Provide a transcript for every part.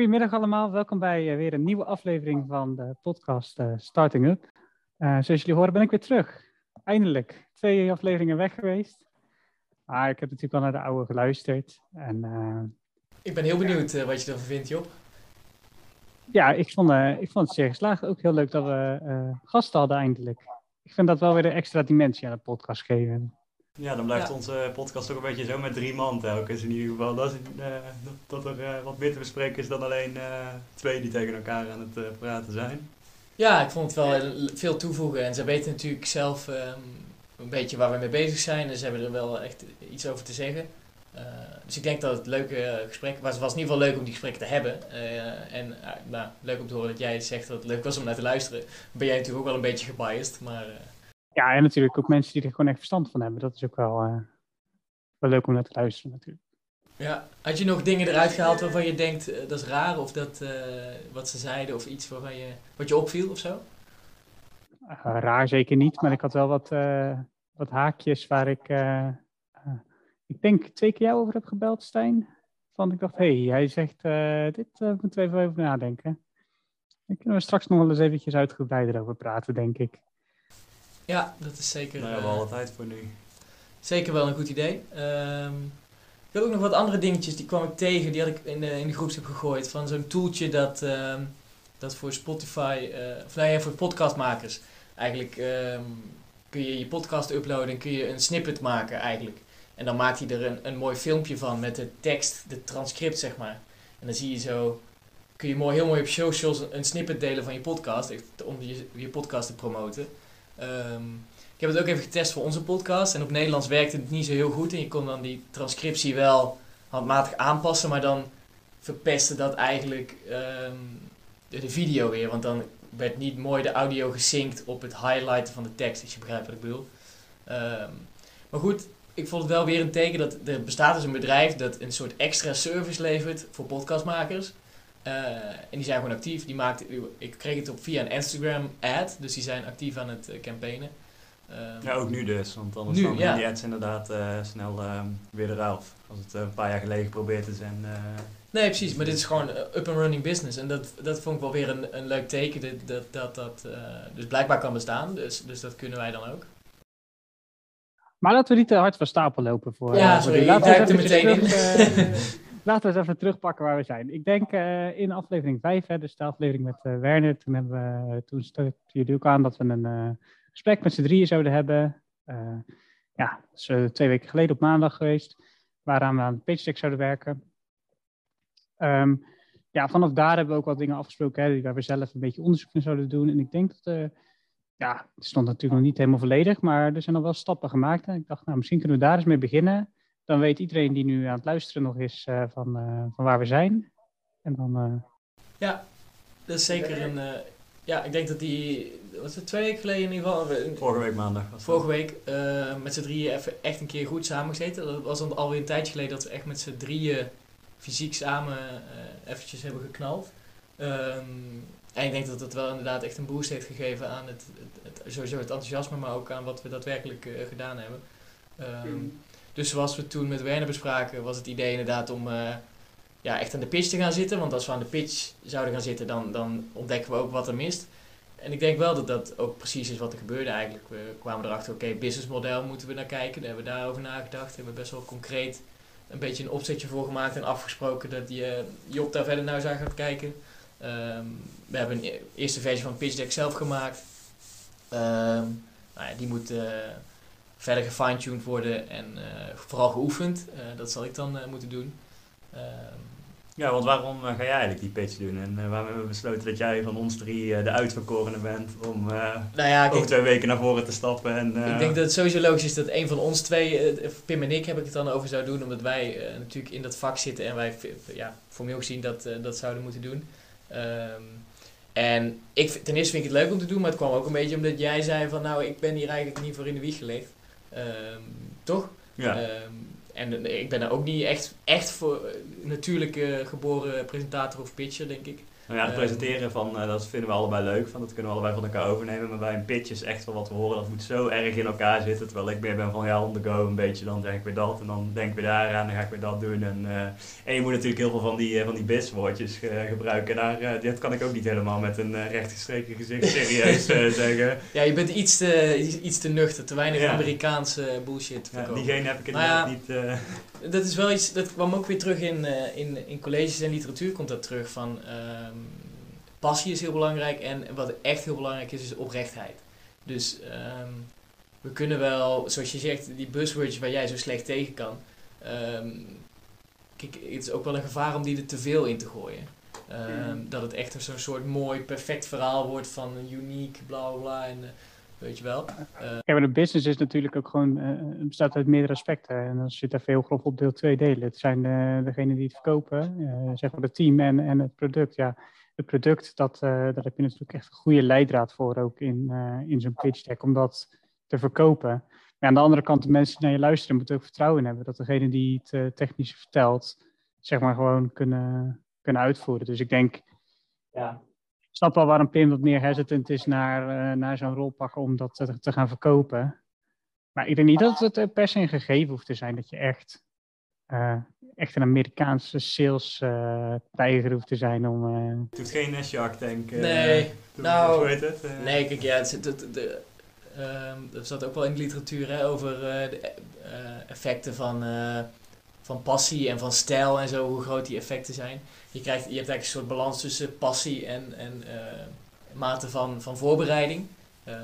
Goedemiddag allemaal, welkom bij uh, weer een nieuwe aflevering van de podcast uh, Starting Up. Uh, zoals jullie horen ben ik weer terug. Eindelijk, twee afleveringen weg geweest. Maar ik heb natuurlijk al naar de oude geluisterd. En, ik ben heel benieuwd wat je ervan vindt, Job. Ja, ik vond, ik vond het zeer geslaagd. Ook heel leuk dat we gasten hadden eindelijk. Ik vind dat wel weer een extra dimensie aan de podcast geven. Ja, dan blijft onze podcast ook een beetje zo met drie man telkens in ieder geval. Dat, is, uh, dat, er uh, wat meer te bespreken is dan alleen uh, twee die tegen elkaar aan het praten zijn. Ja, ik vond het wel veel toevoegen. En ze weten natuurlijk zelf um, een beetje waar we mee bezig zijn. En ze hebben er wel echt iets over te zeggen. dus ik denk dat het leuke gesprek was. Het was in ieder geval leuk om die gesprekken te hebben. en nou, leuk om te horen dat jij zegt dat het leuk was om naar te luisteren. Ben jij natuurlijk ook wel een beetje gebiased, maar... Ja, en natuurlijk ook mensen die er gewoon echt verstand van hebben. Dat is ook wel, uh, wel leuk om naar te luisteren natuurlijk. Ja, had je nog dingen eruit gehaald waarvan je denkt uh, dat is raar of dat uh, wat ze zeiden of iets waarvan je, wat je opviel of zo? raar zeker niet, maar ik had wel wat, wat haakjes waar ik, ik denk twee keer jou over heb gebeld, Stijn. Van ik dacht, hé, hey, hij zegt, dit moeten we even over nadenken. Daar kunnen we straks nog wel eens eventjes uitgebreider over praten, denk ik. Ja, dat is zeker... Nou ja, wel alle tijd voor nu. Zeker wel een goed idee. Um, ik had ook nog wat andere dingetjes, die kwam ik tegen, die had ik in de, in de groepsapp gegooid. Van zo'n tooltje dat, um, dat voor Spotify, uh, of nee, voor podcastmakers. Eigenlijk um, kun je je podcast uploaden en kun je een snippet maken eigenlijk. En dan maakt hij er een, een mooi filmpje van met de tekst, de transcript zeg maar. En dan zie je zo, kun je mooi, heel mooi op socials een snippet delen van je podcast, om je, je podcast te promoten. Um, ik heb het ook even getest voor onze podcast. En op Nederlands werkte het niet zo heel goed. En je kon dan die transcriptie wel handmatig aanpassen. Maar dan verpestte dat eigenlijk um, de, de, video weer. Want dan werd niet mooi de audio gesynct op het highlighten van de tekst. Als je begrijpt wat ik bedoel. Um, maar goed, ik vond het wel weer een teken dat er bestaat dus een bedrijf dat een soort extra service levert voor podcastmakers. Uh, en die zijn gewoon actief. Die maakt, ik kreeg het op via een Instagram ad, dus die zijn actief aan het uh, campaignen. Um, ja, ook nu dus, want anders nu, dan ja. die ads inderdaad uh, snel um, weer eraf. Als het een paar jaar geleden geprobeerd is en... nee, precies, maar dit is gewoon up-and-running business. En dat, dat vond ik wel weer een, een leuk teken, dat dat, dat, dat dus blijkbaar kan bestaan. Dus, dus dat kunnen wij dan ook. Maar laten we niet te hard van stapel lopen voor... Ja, sorry, ik duik er meteen in. laten we eens even terugpakken waar we zijn. Ik denk uh, in aflevering 5, hè, dus de aflevering met uh, Werner, toen, hebben we, toen jullie ook aan dat we een uh, gesprek met z'n drieën zouden hebben. ja, dat is twee weken geleden op maandag geweest, waaraan we aan de pitch deck zouden werken. Um, ja, vanaf daar hebben we ook wat dingen afgesproken, hè, waar we zelf een beetje onderzoek naar zouden doen. En ik denk dat, ja, het stond natuurlijk nog niet helemaal volledig, maar er zijn al wel stappen gemaakt. En ik dacht, nou, misschien kunnen we daar eens mee beginnen dan weet iedereen die nu aan het luisteren nog is uh, van, uh, van waar we zijn. En dan, uh... Ja, dat is zeker een. ja, ik denk dat die. Was het twee weken geleden in ieder geval? Vorige week maandag. Vorige week met z'n drieën even echt een keer goed samengezeten. Dat was dan alweer een tijdje geleden dat we echt met z'n drieën fysiek samen eventjes hebben geknald. Um, en ik denk dat dat wel inderdaad echt een boost heeft gegeven aan het, het, het sowieso het enthousiasme, maar ook aan wat we daadwerkelijk gedaan hebben. Um, mm. Dus zoals we toen met Werner bespraken, was het idee inderdaad om uh, ja, echt aan de pitch te gaan zitten. Want als we aan de pitch zouden gaan zitten, dan, dan ontdekken we ook wat er mist. En ik denk wel dat dat ook precies is wat er gebeurde eigenlijk. We kwamen erachter, oké, okay, businessmodel moeten we naar kijken. Daar hebben we daarover nagedacht. Hebben we best wel concreet een beetje een opzetje voor gemaakt en afgesproken dat die, uh, Job daar verder naar zou gaan kijken. Um, we hebben een e-, eerste versie van Pitch Deck zelf gemaakt. Um, nou ja, die moet... Uh, verder gefine-tuned worden en uh, vooral geoefend. Uh, dat zal ik dan uh, moeten doen. Ehm, ja, want waarom ga jij eigenlijk die pitch doen? En waarom hebben we besloten dat jij van ons drie de uitverkorene bent om nou ja, over twee weken naar voren te stappen? En, ik denk dat het sowieso logisch is dat een van ons twee, Pim en ik, heb ik het dan over zou doen, omdat wij natuurlijk in dat vak zitten en wij ja, formeel gezien dat, dat zouden moeten doen. Um, en ik, ten eerste vind ik het leuk om te doen, maar het kwam ook een beetje omdat jij zei van nou, ik ben hier eigenlijk niet voor in de wieg gelegd. Um, toch? Ja. Um, en ik ben er ook niet echt, echt voor natuurlijke geboren presentator of pitcher, denk ik. Nou ja, het presenteren van, uh, dat vinden we allebei leuk, van, dat kunnen we allebei van elkaar overnemen. Maar bij een pitch is echt wel wat we horen, dat moet zo erg in elkaar zitten. Terwijl ik meer ben van ja, on the go een beetje, dan denk ik weer dat en dan denk ik weer daar aan, dan ga ik weer dat doen. En, uh, en je moet natuurlijk heel veel van die, uh, van die bizwoordjes gebruiken. Daar, dat kan ik ook niet helemaal met een rechtgestreken gezicht serieus zeggen. Ja, je bent iets te, iets te nuchter, te weinig Amerikaanse bullshit ja, diegene heb ik inderdaad nou ja, niet... Dat is wel iets, dat kwam ook weer terug in, in, in colleges en literatuur komt dat terug van... Ehm, passie is heel belangrijk en wat echt heel belangrijk is, is oprechtheid. Dus ehm, we kunnen wel, zoals je zegt, die buzzwords waar jij zo slecht tegen kan. Um, kijk, het is ook wel een gevaar om die er te veel in te gooien. Ehm, dat het echt zo'n soort mooi, perfect verhaal wordt van uniek, bla bla En, uh, weet je wel. Ja, maar de business is natuurlijk ook gewoon, uh, bestaat uit meerdere aspecten. En je het even heel grof op deel 2 delen. Het zijn degenen die het verkopen, zeg maar het team en, en het product. Ja, het product, dat, daar heb je natuurlijk echt een goede leidraad voor ook in, in zo'n pitch deck, om dat te verkopen. Maar aan de andere kant, de mensen die naar je luisteren moeten ook vertrouwen hebben dat degene die het technische vertelt, zeg maar gewoon kunnen, kunnen uitvoeren. Dus ik denk, ja, snap wel waarom Pim wat meer hesitant is naar, naar zo'n rol pakken om dat te, te, gaan verkopen. Maar ik denk niet dat het per se een gegeven hoeft te zijn dat je echt echt een Amerikaanse sales uh, tijger hoeft te zijn om... Uh... Het doet geen Shark Tank. Uh, nee, nou... Hoe heet het? nee, kijk, ja, het, het, het, de, um, er staat ook wel in de literatuur hè, over de effecten van, van passie en van stijl en zo, hoe groot die effecten zijn. Je, krijgt, je hebt eigenlijk een soort balans tussen passie en, en mate van, van voorbereiding. Ehm,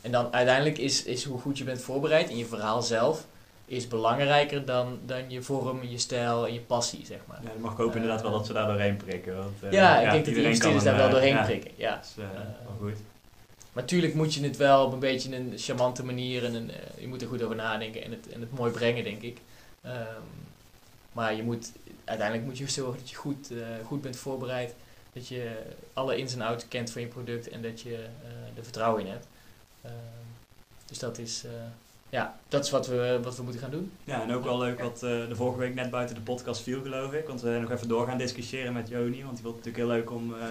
en dan uiteindelijk is, is hoe goed je bent voorbereid in je verhaal zelf is belangrijker dan, dan je vorm, je stijl en je passie, zeg maar. Ja, dan mag ik hopen inderdaad wel dat ze daar doorheen prikken. Want, uh, ja, ik denk dat die investeerders daar wel doorheen prikken. Ja. Dus, goed. Maar natuurlijk moet je het wel op een beetje een charmante manier en een, je moet er goed over nadenken en het, en het mooi brengen, denk ik. Um, maar je moet, uiteindelijk moet je zorgen dat je goed, uh, goed bent voorbereid, dat je alle ins en outs kent van je product en dat je er vertrouwen in hebt. Um, dus dat is, ja, dat is wat we, wat we moeten gaan doen. Ja, en ook wel leuk wat uh, de vorige week net buiten de podcast viel, geloof ik. Want we nog even door gaan discussiëren met Joni. Want die vond het natuurlijk heel leuk om uh,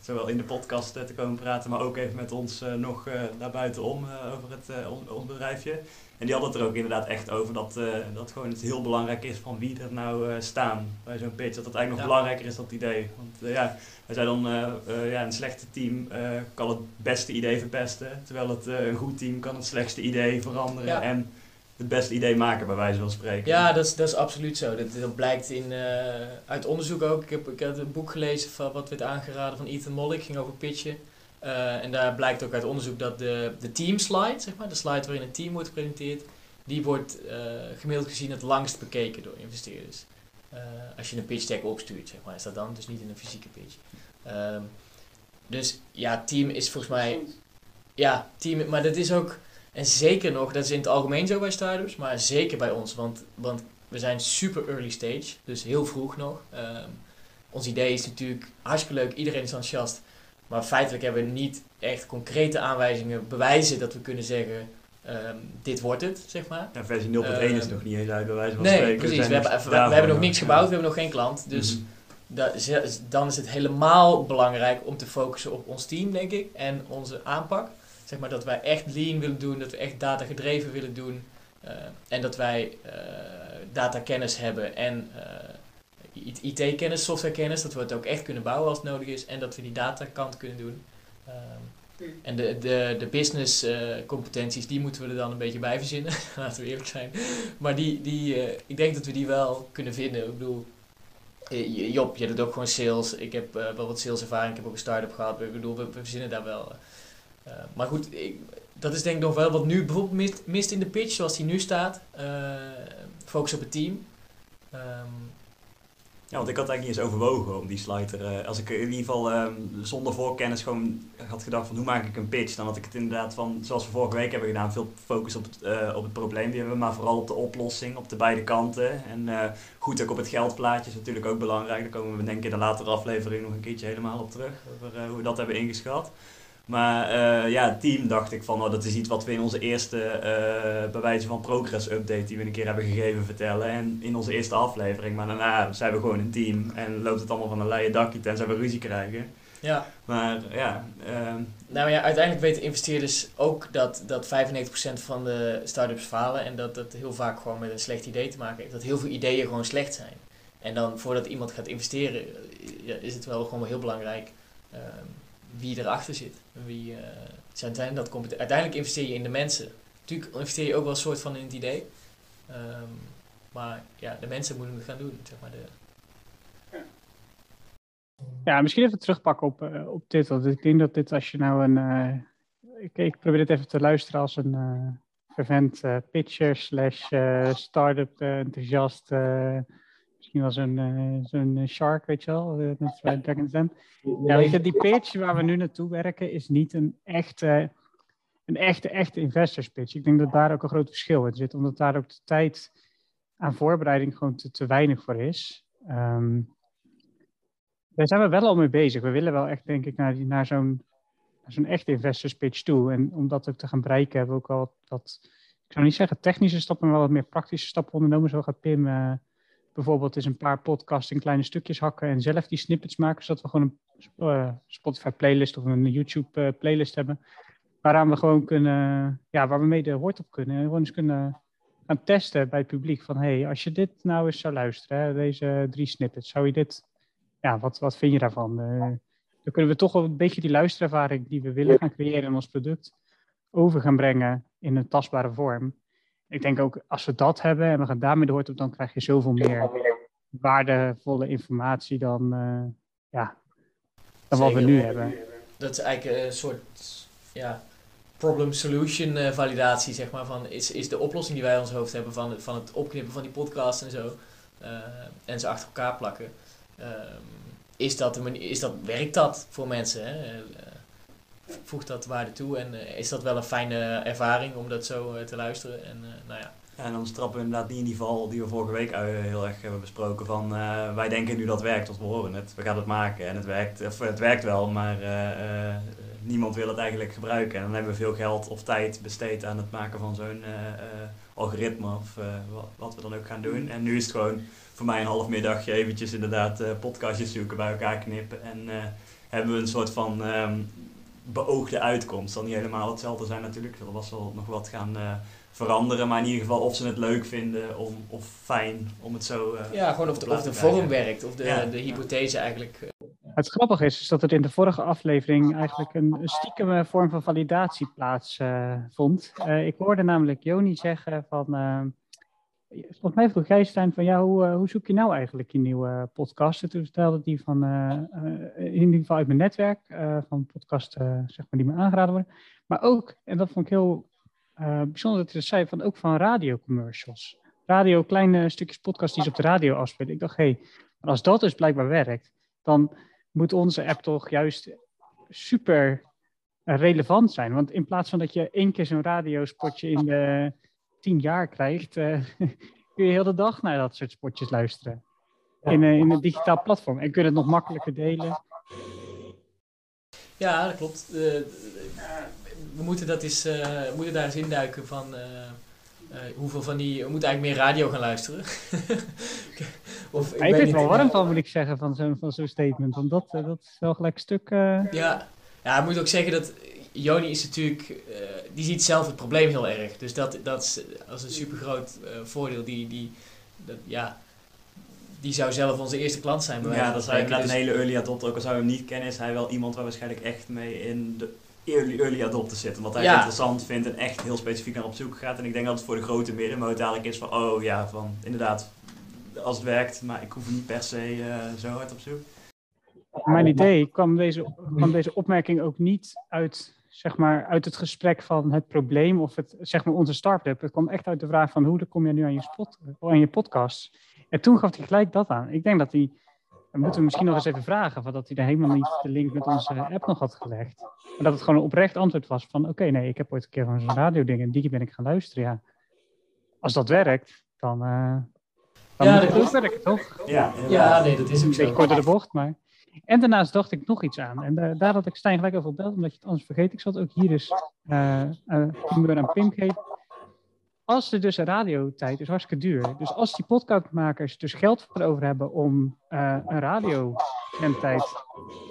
zowel in de podcast uh, te komen praten, maar ook even met ons nog daar buitenom over het, ons bedrijfje. En die hadden het er ook inderdaad echt over dat, uh, dat gewoon het heel belangrijk is van wie er nou uh, staan bij zo'n pitch. Dat dat eigenlijk nog belangrijker is, dat idee. Want uh, ja, wij zijn dan ja, een slechte team kan het beste idee verpesten. Terwijl het een goed team kan het slechtste idee veranderen. En het beste idee maken, bij wijze van spreken. Ja, dat is, dat is absoluut zo. Dat, dat blijkt in, uit onderzoek ook. Ik heb, ik heb een boek gelezen van wat werd aangeraden van Ethan Mollick, ging over pitchen. Uh, en daar blijkt ook uit onderzoek dat de, de team slide, zeg maar, de slide waarin een team wordt gepresenteerd, die wordt uh, gemiddeld gezien het langst bekeken door investeerders. Uh, als je een pitch deck opstuurt, zeg maar, is dat dan, dus niet in een fysieke pitch. Um, dus ja, team is volgens mij, ja, team, maar dat is ook, en zeker nog, dat is in het algemeen zo bij startups, maar zeker bij ons, want, want we zijn super early stage, dus heel vroeg nog. Um, ons idee is natuurlijk hartstikke leuk, iedereen is enthousiast. Maar feitelijk hebben we niet echt concrete aanwijzingen, bewijzen dat we kunnen zeggen: um, dit wordt het, zeg maar. Ja, versie 0.1 uh, is ehm, nog niet eens uit, bij wijze van nee, spreken. precies. We, hebben, we, we hebben nog niks gebouwd, we hebben nog geen klant. Dus mm -hmm. dan is het helemaal belangrijk om te focussen op ons team, denk ik, en onze aanpak. Zeg maar dat wij echt lean willen doen, dat we echt data gedreven willen doen. Uh, en dat wij uh, data kennis hebben en uh, IT-kennis, softwarekennis, dat we het ook echt kunnen bouwen als het nodig is en dat we die datakant kunnen doen. Um, en de, de, de business uh, competenties, die moeten we er dan een beetje bij verzinnen, laten we eerlijk zijn. Maar die, die, uh, ik denk dat we die wel kunnen vinden. Ik bedoel, uh, Job, je doet ook gewoon sales. Ik heb wel wat saleservaring, ik heb ook een start-up gehad. Ik bedoel, we, we verzinnen daar wel. maar goed, ik, dat is denk ik nog wel wat nu bijvoorbeeld mist, mist in de pitch, zoals die nu staat. focus op het team. Um, ja, want ik had eigenlijk niet eens overwogen om die slide er, als ik in ieder geval um, zonder voorkennis gewoon had gedacht van hoe maak ik een pitch, dan had ik het inderdaad van, zoals we vorige week hebben gedaan, veel focus op het, uh, op het probleem die hebben, maar vooral op de oplossing, op de beide kanten. En uh, goed ook op het geldplaatje is natuurlijk ook belangrijk. Daar komen we denk ik in de latere aflevering nog een keertje helemaal op terug, over hoe we dat hebben ingeschat. Maar uh, ja, team dacht ik van, oh, dat is iets wat we in onze eerste, uh, bij wijze van progress update die we een keer hebben gegeven vertellen. En in onze eerste aflevering. Maar daarna zijn we gewoon een team en loopt het allemaal van een leien dakje tenzij we ruzie krijgen. Ja. Maar ja. Uh, nou ja, uiteindelijk weten investeerders ook dat, dat 95% van de start-ups falen. En dat dat heel vaak gewoon met een slecht idee te maken heeft. Dat heel veel ideeën gewoon slecht zijn. En dan voordat iemand gaat investeren, is het wel gewoon heel belangrijk ehm, wie erachter zit. Wie, uh, zijn, dat uiteindelijk investeer je in de mensen. Natuurlijk investeer je ook wel een soort van in het idee. Um, maar ja, de mensen moeten het gaan doen. Zeg maar de... Ja, misschien even terugpakken op, uh, op dit. Want ik denk dat dit, als je nou een. Uh, ik, probeer dit even te luisteren als een fervent pitcher slash start-up enthousiast Misschien wel zo'n uh, zo'n shark, weet je wel, uh, net bij Dragon's Den. Ja, weet je, die pitch waar we nu naartoe werken is niet een echte, een echte, echte investors pitch. Ik denk dat daar ook een groot verschil in zit, omdat daar ook de tijd aan voorbereiding gewoon te, te weinig voor is. Um, daar zijn we wel al mee bezig. We willen wel echt, denk ik, naar, naar zo'n zo'n echte investors pitch toe. En om dat ook te gaan bereiken, hebben we ook wel wat, ik zou niet zeggen technische stappen, maar wel wat meer praktische stappen ondernomen. Zo gaat Pim bijvoorbeeld eens een paar podcasts in kleine stukjes hakken en zelf die snippets maken, zodat we gewoon een uh, Spotify playlist of een YouTube uh, playlist hebben, waaraan we gewoon kunnen, ja, waar we mee de hoort op kunnen. En gewoon eens kunnen gaan testen bij het publiek van, hey, als je dit nou eens zou luisteren, hè, deze drie snippets, zou je dit, ja, wat, wat vind je daarvan? Uh, dan kunnen we toch wel een beetje die luisterervaring die we willen gaan creëren in ons product over gaan brengen in een tastbare vorm ik denk ook als we dat hebben en we gaan daarmee door, dan krijg je zoveel meer waardevolle informatie dan, uh, ja, dan wat we nu hebben. Dat is eigenlijk een soort ja, problem-solution uh, validatie, zeg maar. Van is, is de oplossing die wij in ons hoofd hebben van, van het opknippen van die podcast en zo, uh, en ze achter elkaar plakken. Ehm, is dat de manier, is dat, werkt dat voor mensen? Hè? Voegt dat waarde toe en uh, is dat wel een fijne ervaring om dat zo uh, te luisteren. En, uh, nou ja. En dan strappen we inderdaad niet in die val die we vorige week heel erg hebben besproken van wij denken nu dat werkt, of we horen het, we gaan het maken en het werkt, of, het werkt wel, maar niemand wil het eigenlijk gebruiken. En dan hebben we veel geld of tijd besteed aan het maken van zo'n algoritme of wat, wat, we dan ook gaan doen. En nu is het gewoon voor mij een half middagje eventjes inderdaad podcastjes zoeken, bij elkaar knippen en hebben we een soort van um, beoogde uitkomst. zal niet helemaal hetzelfde zijn natuurlijk. Er was wel nog wat gaan uh, veranderen. Maar in ieder geval of ze het leuk vinden om, of fijn om het zo uh, Ja, gewoon of de, of de vorm werkt. Of de, ja. de hypothese eigenlijk. Eh. Het grappige is, is dat het in de vorige aflevering eigenlijk een, een stiekeme vorm van validatie plaatsvond. Uh, ik hoorde namelijk Joni zeggen van Volgens mij vroeg jij, Stijn, van ja, hoe, uh, hoe zoek je nou eigenlijk je nieuwe podcast? En toen vertelde hij van, uh, uh, in ieder geval uit mijn netwerk, van podcasten zeg maar, die me aangeraden worden. Maar ook, en dat vond ik heel bijzonder dat hij zei, van ook van radiocommercials. Radio, kleine stukjes podcast die ze op de radio afspelen. Ik dacht, hé, hey, als dat dus blijkbaar werkt, dan moet onze app toch juist super relevant zijn. Want in plaats van dat je één keer zo'n radiospotje in de tien jaar krijgt, uh, kun je heel de dag naar dat soort spotjes luisteren. In, uh, in een digitaal platform. En kun je het nog makkelijker delen. Ja, dat klopt. Uh, we moeten, dat eens, we moeten daar eens induiken van hoeveel van die... We moeten eigenlijk meer radio gaan luisteren. of, ik, ik weet wel warm van, moet ik zeggen, van zo'n van zo'n statement. Want dat, dat is wel gelijk een stuk... Ja. ja, ik moet ook zeggen dat Joni is natuurlijk, uh, die ziet zelf het probleem heel erg. Dus dat, dat is als een super groot uh, voordeel. Die, die, dat, ja, die zou zelf onze eerste klant zijn. Ja, dat is inderdaad dus... een hele early adopter. Ook al zou je hem niet kennen, is hij wel iemand waar waarschijnlijk echt mee in de early, early adopter zit. Wat hij ja. interessant vindt en echt heel specifiek naar op zoek gaat. En ik denk dat het voor de grote middenmoot dadelijk is van, oh ja, van inderdaad, als het werkt, maar ik hoef niet per se uh, zo hard op zoek. Mijn idee kwam deze, kwam deze opmerking ook niet uit zeg maar, uit het gesprek van het probleem of het, zeg maar, onze start-up. Het kwam echt uit de vraag van hoe kom je nu aan je, spot, aan je podcast. En toen gaf hij gelijk dat aan. Ik denk dat hij, dan moeten we misschien nog eens even vragen, van dat hij er helemaal niet de link met onze app nog had gelegd. Maar dat het gewoon een oprecht antwoord was van, oké, nee, ik heb ooit een keer van zo'n radio-ding en die ben ik gaan luisteren, ja. Als dat werkt, dan, uh, dan ja, moet het ook werken, toch? Ja, ja, nee, dat is ook zo. Een beetje korter de bocht, maar... En daarnaast dacht ik nog iets aan. En daar, had ik Stijn gelijk over gebeld, omdat je het anders vergeet. Ik zat ook hier dus uh, uh, aan Pim geven. Als er dus radiotijd is hartstikke duur. Dus als die podcastmakers dus geld over hebben om uh, een radiozendtijd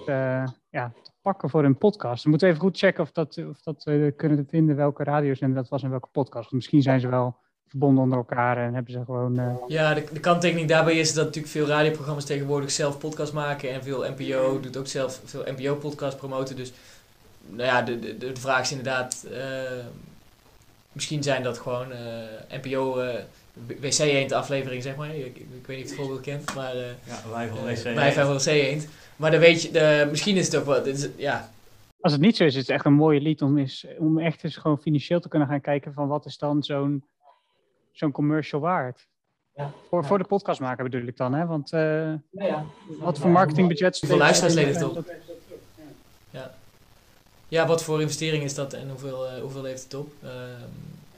uh, ja, te pakken voor een podcast. Dan moeten we even goed checken of, dat, of dat we kunnen vinden welke radiozender dat was en welke podcast. Want misschien zijn ze wel verbonden onder elkaar en hebben ze gewoon... Uh... Ja, de, de kanttekening daarbij is dat natuurlijk veel radioprogramma's tegenwoordig zelf podcast maken en veel NPO doet ook zelf veel NPO-podcast promoten. Dus nou ja, de, de, de vraag is inderdaad, uh, misschien zijn dat gewoon uh, NPO... WC Eend aflevering, zeg maar. Ik, ik, ik, weet niet of je het voorbeeld kent, maar... ja, wij van WC Wij van WC Eend. Maar dan weet je, de, misschien is het ook wel... Is, ja, als het niet zo is, is het echt een mooie lied om, is, om echt eens gewoon financieel te kunnen gaan kijken van wat is dan zo'n zo'n commercial waard. Ja. Voor, voor de podcastmaker bedoel ik dan, hè? Want uh, ja, ja. wat voor marketingbudget... Hoeveel luisteraars levert het op? Ja. ja, wat voor investering is dat en hoeveel, uh, hoeveel levert het op? Uh,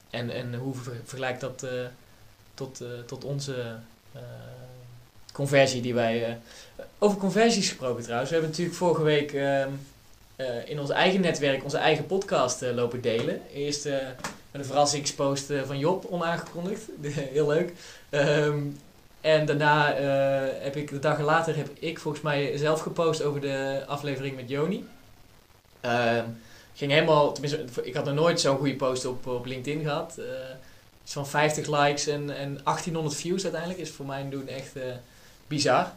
en, en hoe vergelijkt dat tot, tot onze conversie die wij... over conversies gesproken trouwens. We hebben natuurlijk vorige week ehm, in ons eigen netwerk onze eigen podcast lopen delen. Eerst een verrassingspost van Job onaangekondigd. Heel leuk. Um, en daarna uh, heb ik, de dag later heb ik volgens mij zelf gepost over de aflevering met Joni. Um, ging helemaal, tenminste, ik had nog nooit zo'n goede post op, op LinkedIn gehad. Uh, van 50 likes en, en 1800 views uiteindelijk is voor mij doen echt bizar.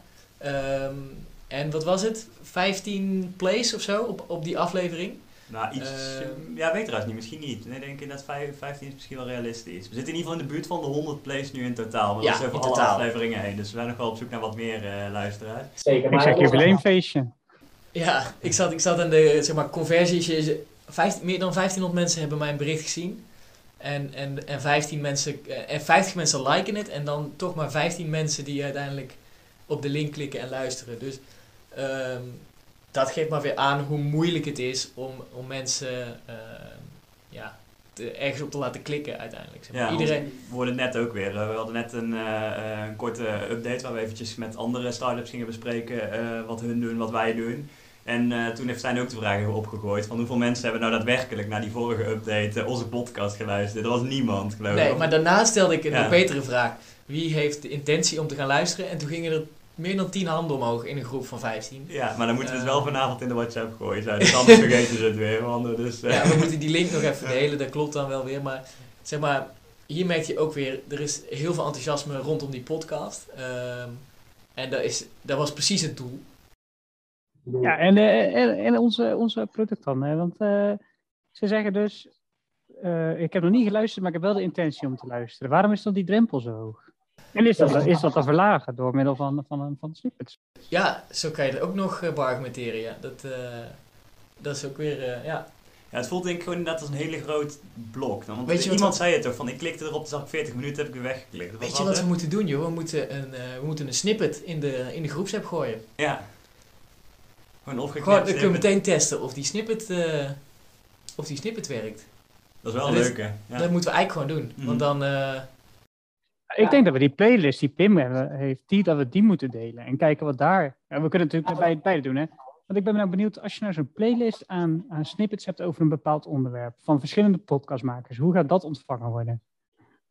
Um, en wat was het? 15 plays of zo op, op die aflevering. Nou, iets. Uh, ja, weet trouwens niet. Misschien niet. Nee, denk ik dat 15 is misschien wel realistisch. We zitten in ieder geval in de buurt van de 100 plays nu in totaal. Maar ja, dat is over alle totaal. afleveringen heen. Dus we zijn nog wel op zoek naar wat meer uh, luisteraars. Zeker. Maar ik zeg jubileumfeestje. Ja, ik zat, ik zat aan de zeg maar, conversies. meer dan 1500 mensen hebben mijn bericht gezien. En, en, en, 15 mensen, en 50 mensen liken het. En dan toch maar 15 mensen die uiteindelijk op de link klikken en luisteren. Dus um, dat geeft maar weer aan hoe moeilijk het is om, om mensen uh, ja, te, ergens op te laten klikken uiteindelijk. Zeg maar. ja, Iedereen... We net ook weer. Uh, we hadden net een, uh, een korte update waar we eventjes met andere startups gingen bespreken wat hun doen, wat wij doen. En toen heeft Stijn ook de vraag opgegooid van hoeveel mensen hebben nou daadwerkelijk naar die vorige update onze podcast geluisterd. Er was niemand, geloof ik. Nee, maar daarna stelde ik een ja. nog betere vraag. Wie heeft de intentie om te gaan luisteren? En toen gingen er meer dan 10 handen omhoog in een groep van 15. Ja, maar dan moeten we het wel vanavond in de WhatsApp gooien. Zijn. Dus anders vergeten ze het weer. Want dus, uh... Ja, we moeten die link nog even delen. Dat klopt dan wel weer. Maar zeg maar, hier merk je ook weer, er is heel veel enthousiasme rondom die podcast. Um, en dat, is, dat was precies het doel. Ja, en, uh, en, en, onze, onze product dan. Hè? Want uh, ze zeggen dus, ik heb nog niet geluisterd, maar ik heb wel de intentie om te luisteren. Waarom is dan die drempel zo hoog? En is dat, is dat te verlagen door middel van, van, van snippets? Ja, zo kan je het ook nog uh, beargumenteren. Ja. Dat, uh, dat is ook weer, uh, ja. Ja, het voelt denk ik gewoon inderdaad als een hele groot blok. Want Weet je iemand wat... zei het toch, van ik klikte erop, zag ik 40 minuten, heb ik weer weggeklikt. Weet je wat we moeten doen joh? We moeten een, we moeten een snippet in de, in de groepsapp gooien. Ja. Gewoon opgeknipt Gewoon, dan kunnen we meteen testen of die snippet, of die snippet werkt. Dat is wel leuke. Ja. Dat moeten we eigenlijk gewoon doen. Mm. Want dan... Ik denk dat we die playlist die Pim heeft, die, dat we die moeten delen. En kijken wat daar... Ja, we kunnen natuurlijk bij beide doen, hè. Want ik ben nou benieuwd, als je nou zo'n playlist aan, aan snippets hebt over een bepaald onderwerp, van verschillende podcastmakers, hoe gaat dat ontvangen worden?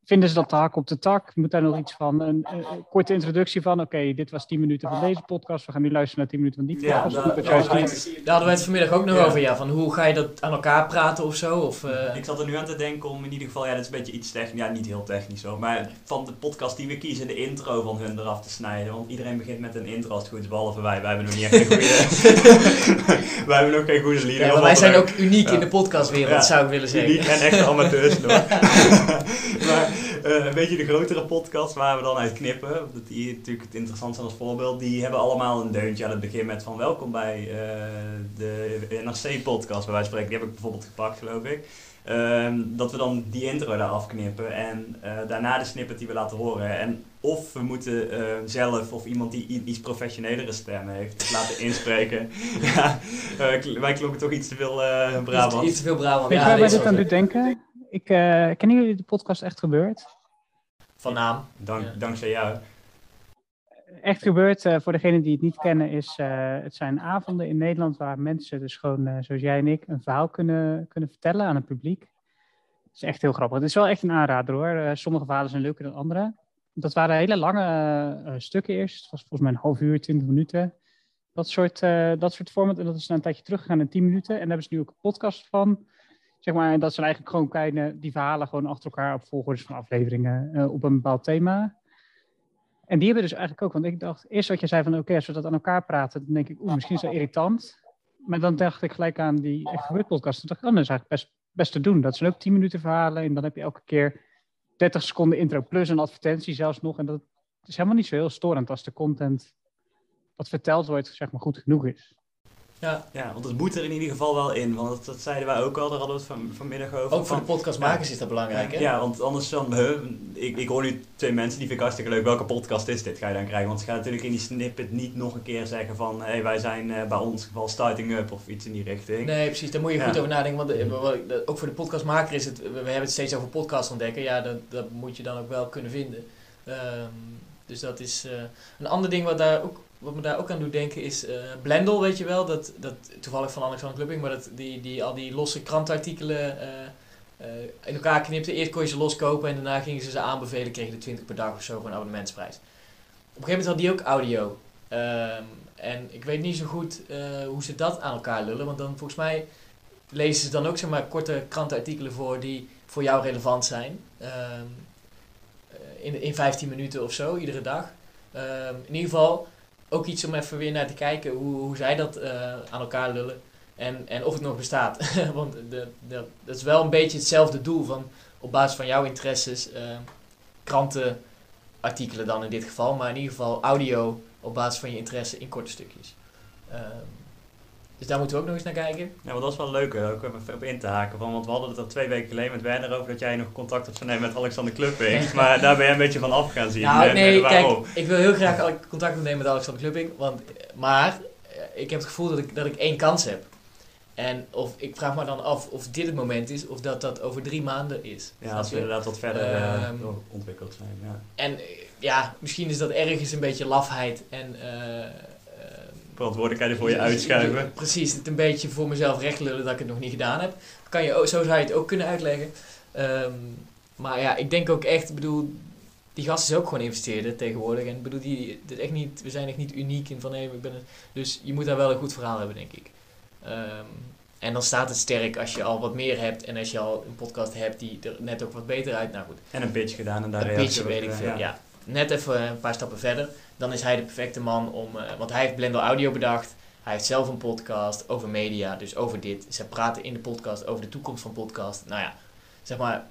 Vinden ze dat de hak op de tak? Moet daar nog iets van? Een, een, een korte introductie van, oké, okay, dit was 10 minuten van deze podcast, we gaan nu luisteren naar 10 minuten van die podcast. Ja, daar, hadden we het vanmiddag ook nog ja. over, ja, van hoe ga je dat aan elkaar praten of zo? Of, uh... Ik zat er nu aan te denken om in ieder geval, ja, dat is een beetje iets technisch, ja, niet heel technisch hoor, maar van de podcast die we kiezen, de intro van hun eraf te snijden. Want iedereen begint met een intro als het goed is, behalve wij. Wij hebben nog niet echt een goede, wij hebben nog geen goede leader. Ja, wij zijn ook uniek in de podcastwereld, zou ik willen zeggen. Uniek en echte amateurs hoor. maar, uh, een beetje de grotere podcast waar we dan uit knippen. Dat die natuurlijk het interessant zijn als voorbeeld. Die hebben allemaal een deuntje aan het begin met van welkom bij uh, de NRC-podcast. Bij wijze van spreken, die heb ik bijvoorbeeld gepakt, geloof ik. Um, dat we dan die intro daar afknippen en uh, daarna de snippet die we laten horen. En of we moeten zelf of iemand die iets professionelere stem heeft laten inspreken. ja, wij klonken toch iets te veel Brabant. Iets, iets te veel Brabant, Weet je ja, waar wij dit aan doen denken? Ik, uh, kennen jullie de podcast Echt Gebeurd? Van naam. Dank, ja. Dankzij jou. echt gebeurt, uh, voor degenen die het niet kennen, is uh, het zijn avonden in Nederland waar mensen dus gewoon, uh, zoals jij en ik, een verhaal kunnen, kunnen vertellen aan het publiek. Het is echt heel grappig. Het is wel echt een aanrader hoor. sommige verhalen zijn leuker dan andere. Dat waren hele lange stukken eerst. Het was volgens mij een half uur, twintig minuten. Dat soort, dat soort format. En dat is na een tijdje teruggegaan in tien minuten. En daar hebben ze nu ook een podcast van. Zeg maar, dat zijn eigenlijk gewoon kleine, die verhalen gewoon achter elkaar op volgorde van afleveringen op een bepaald thema. En die hebben dus eigenlijk ook, want ik dacht eerst wat je zei van oké, als we dat aan elkaar praten, dan denk ik, oeh, misschien is dat irritant. Maar dan dacht ik gelijk aan die Echt Gebeurd podcast. Toen dacht ik, oh, dat is eigenlijk best, best te doen. Dat zijn ook 10 minuten verhalen en dan heb je elke keer 30 seconden intro plus een advertentie zelfs nog. En dat is helemaal niet zo heel storend als de content wat verteld wordt, zeg maar, goed genoeg is. Ja. ja, want het moet er in ieder geval wel in. Want dat, dat zeiden wij ook al, daar hadden we het van, vanmiddag over. Ook voor de podcastmakers is dat belangrijk, hè? Ja, want anders dan... ik, ik hoor nu twee mensen, die vind ik hartstikke leuk. Welke podcast is dit, ga je dan krijgen? Want ze gaan natuurlijk in die snippet niet nog een keer zeggen van... Hé, hey, wij zijn uh, bij ons geval starting up of iets in die richting. Nee, precies. Daar moet je goed over nadenken. Want de, ook voor de podcastmaker is het... We, hebben het steeds over podcast ontdekken. Ja, dat, dat moet je dan ook wel kunnen vinden. Um, dus dat is uh, een ander ding wat daar ook wat me daar ook aan doet denken is uh, Blendel, weet je wel. Dat, dat, toevallig van Alexander Klupping, maar dat, die, die, al die losse krantartikelen uh, uh, in elkaar knipte. Eerst kon je ze loskopen en daarna gingen ze ze aanbevelen. Kregen er 20 per dag of zo voor een abonnementsprijs. Op een gegeven moment had die ook audio. Um, en ik weet niet zo goed hoe ze dat aan elkaar lullen. Want dan volgens mij lezen ze dan ook zeg maar, korte krantenartikelen voor die voor jou relevant zijn. Um, in, in 15 minuten of zo, iedere dag. Um, in ieder geval ook iets om even weer naar te kijken hoe, hoe zij dat uh, aan elkaar lullen. En, en of het nog bestaat. Want de, dat is wel een beetje hetzelfde doel van op basis van jouw interesses, uh, krantenartikelen dan in dit geval, maar in ieder geval audio op basis van je interesse in korte stukjes. Uh, dus daar moeten we ook nog eens naar kijken. Ja, maar dat is wel leuk, ook even op in te haken. Van, want we hadden het al twee weken geleden met Werner over dat jij nog contact had nemen met Alexander Klupping. maar daar ben jij een beetje van af gaan zien. Nou, nee, kijk, ik wil heel graag contact opnemen met Alexander Klupping. Want, maar ik heb het gevoel dat ik, dat ik één kans heb. En of, ik vraag me dan af of dit het moment is of dat dat over drie maanden is. Ja, als we inderdaad wat verder uh, ontwikkeld zijn. Ja. En ja, misschien is dat ergens een beetje lafheid en... Uh, verantwoordelijkheden voor je uitschuiven. Precies, het een beetje voor mezelf recht lullen dat ik het nog niet gedaan heb. Kan je, zo zou je het ook kunnen uitleggen. Um, maar ja, ik denk ook echt, bedoel, die gast is ook gewoon investeerder tegenwoordig. En bedoel, die, dit echt niet, we zijn echt niet uniek in van, hé, ik ben Dus je moet daar wel een goed verhaal hebben, denk ik. Um, en dan staat het sterk als je al wat meer hebt en als je al een podcast hebt die er net ook wat beter uit. Nou goed. En een pitch gedaan en daar Een pitch, weet ik veel, ja. ja. Net even een paar stappen verder dan is hij de perfecte man om. Uh, want hij heeft Blender Audio bedacht. Hij heeft zelf een podcast over media, dus over dit. Ze praten in de podcast over de toekomst van podcast. Nou ja, zeg maar.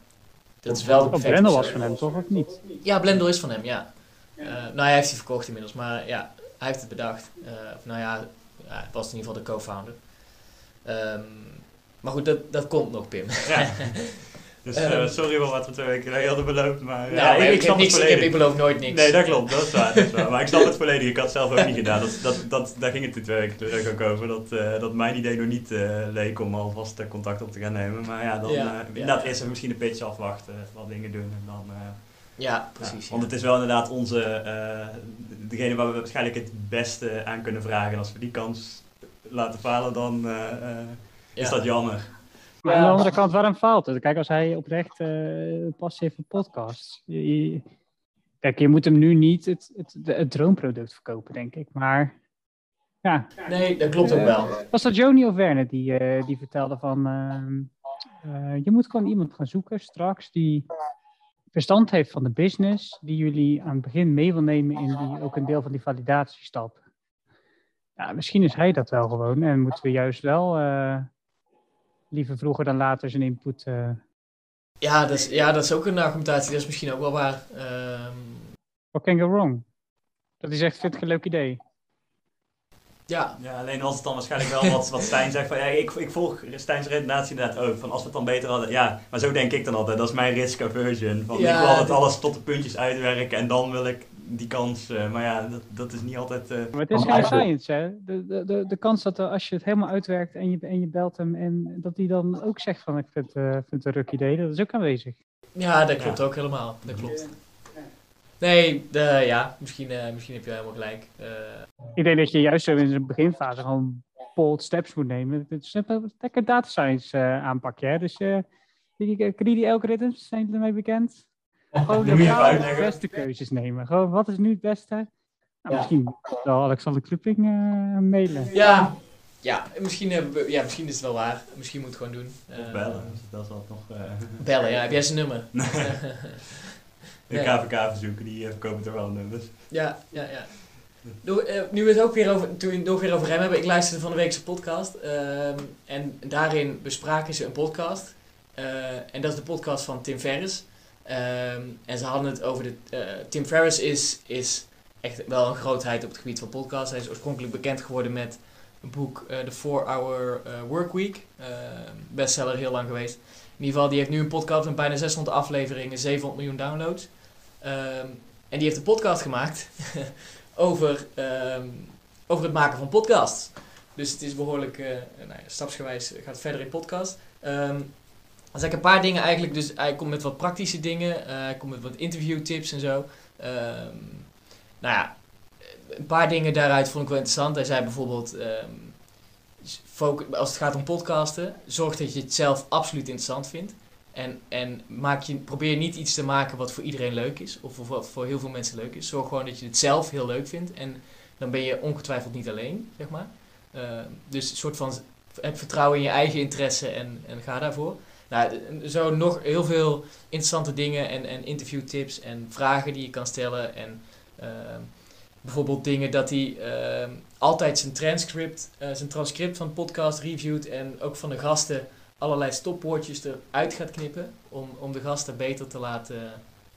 Dat is wel de perfecte. Blender was van hem toch of niet? Ja, Blender is van hem, ja. Uh, nou, hij heeft die verkocht inmiddels, maar ja, hij heeft het bedacht. Uh, of nou ja, hij was in ieder geval de co-founder. Um, maar goed, dat, dat komt nog, Pim. Ja. Dus uh, sorry wel wat we twee weken geleden hadden beloofd. Maar, nou, ja, ik, ik, heb niks, ik, heb, ik beloof nooit niks. Nee, dat klopt. Dat is waar. Dat is waar. Maar ik snap het volledig. Ik had het zelf ook niet gedaan. Dat, dat, dat, daar ging het de twee weken terug ook over. Dat, uh, dat mijn idee nog niet uh, leek om alvast contact op te gaan nemen. Maar ja, dan ja, inderdaad eerst even misschien de pitch afwachten. Wat dingen doen en dan... ja, precies. want het is wel inderdaad onze... degene waar we waarschijnlijk het beste aan kunnen vragen. En als we die kans laten falen, dan is dat jammer. Maar aan de andere kant, waarom faalt het? Kijk, als hij oprecht uh, passie heeft voor podcasts. Je, kijk, je moet hem nu niet het, het, het, droomproduct verkopen, denk ik. Maar ja. Nee, dat klopt ook wel. Was dat Joni of Werner die, uh, die vertelde van... Uh, je moet gewoon iemand gaan zoeken straks die verstand heeft van de business, die jullie aan het begin mee wil nemen in die, ook een deel van die validatiestap. Ja, misschien is hij dat wel gewoon en moeten we juist wel liever vroeger dan later zijn input. Uh... Ja, dat is, ja, dat is ook een argumentatie. Dat is misschien ook wel waar. Um... What can go wrong? Dat is echt, vind ik een leuk idee. Ja. ja, alleen was het dan waarschijnlijk wel wat, wat Stijn zegt van ja, ik, ik volg Stijn's redenatie inderdaad ook. Van als we het dan beter hadden, ja, maar zo denk ik dan altijd. Dat is mijn risk aversion. Van ja, ik wil altijd alles tot de puntjes uitwerken en dan wil ik die kans. Uh, maar ja, dat, dat is niet altijd. Uh, maar het is geen science, hè? De, de, de, de kans dat er, als je het helemaal uitwerkt en je, en je belt hem en dat hij dan ook zegt van ik vind, uh, vind het een ruk idee, dat is ook aanwezig. Ja, dat klopt ja. ook helemaal. Dat klopt. Nee, eh, ja, misschien, eh, misschien heb je helemaal gelijk. Eh, Ik denk dat je juist zo in de beginfase gewoon bold steps moet nemen. Het is een lekker data science eh, aanpakje. Hè? Dus eh die die greedy algorithms zijn ermee bekend. Gewoon de beste keuzes nemen. Gewoon, wat is nu het beste? Nou, Ja. Misschien zal Alexander Klupping eh, mailen. ja, ja, misschien, we- ja, misschien is het wel waar. Misschien moet het gewoon doen. Of Eh, bellen, dat is nog... eh, Bellen, ja. Heb jij zijn nummer? de Nee. KVK-verzoeken, die eh, verkopen er wel nummers. Ja, ja, ja. Doe, eh, nu we het ook weer over, toen we het ook weer over hem hebben, ik luisterde van de week zijn podcast. ehm, en daarin bespraken ze een podcast. Eh, en dat is de podcast van Tim Ferriss. Ehm, en ze hadden het over de. eh, Tim Ferriss is, is echt wel een grootheid op het gebied van podcasts. Hij is oorspronkelijk bekend geworden met een boek, eh The 4-Hour eh, Workweek. Ehm, bestseller heel lang geweest. In ieder geval, die heeft nu een podcast met bijna 600 afleveringen, 700 miljoen downloads. Ehm, en die heeft een podcast gemaakt over, over het maken van podcasts. Dus het is behoorlijk, eh, nou ja, stapsgewijs gaat verder in podcast. Ehm er zijn een paar dingen eigenlijk, dus hij komt met wat praktische dingen, eh, hij komt met wat interviewtips en zo. Ehm, nou ja, een paar dingen daaruit vond ik wel interessant. Hij zei bijvoorbeeld, ehm, als het gaat om podcasten, zorg dat je het zelf absoluut interessant vindt. En, en maak je, probeer niet iets te maken wat voor iedereen leuk is, of wat voor heel veel mensen leuk is. Zorg gewoon dat je het zelf heel leuk vindt. En dan ben je ongetwijfeld niet alleen, zeg maar. Eh, dus een soort van heb vertrouwen in je eigen interesse en, en ga daarvoor. Nou, zo nog heel veel interessante dingen en, en interviewtips en vragen die je kan stellen. En ehm, bijvoorbeeld dingen dat hij ehm, altijd zijn transcript, eh, zijn transcript van de podcast reviewt en ook van de gasten allerlei stopwoordjes eruit gaat knippen om, om de gasten beter te laten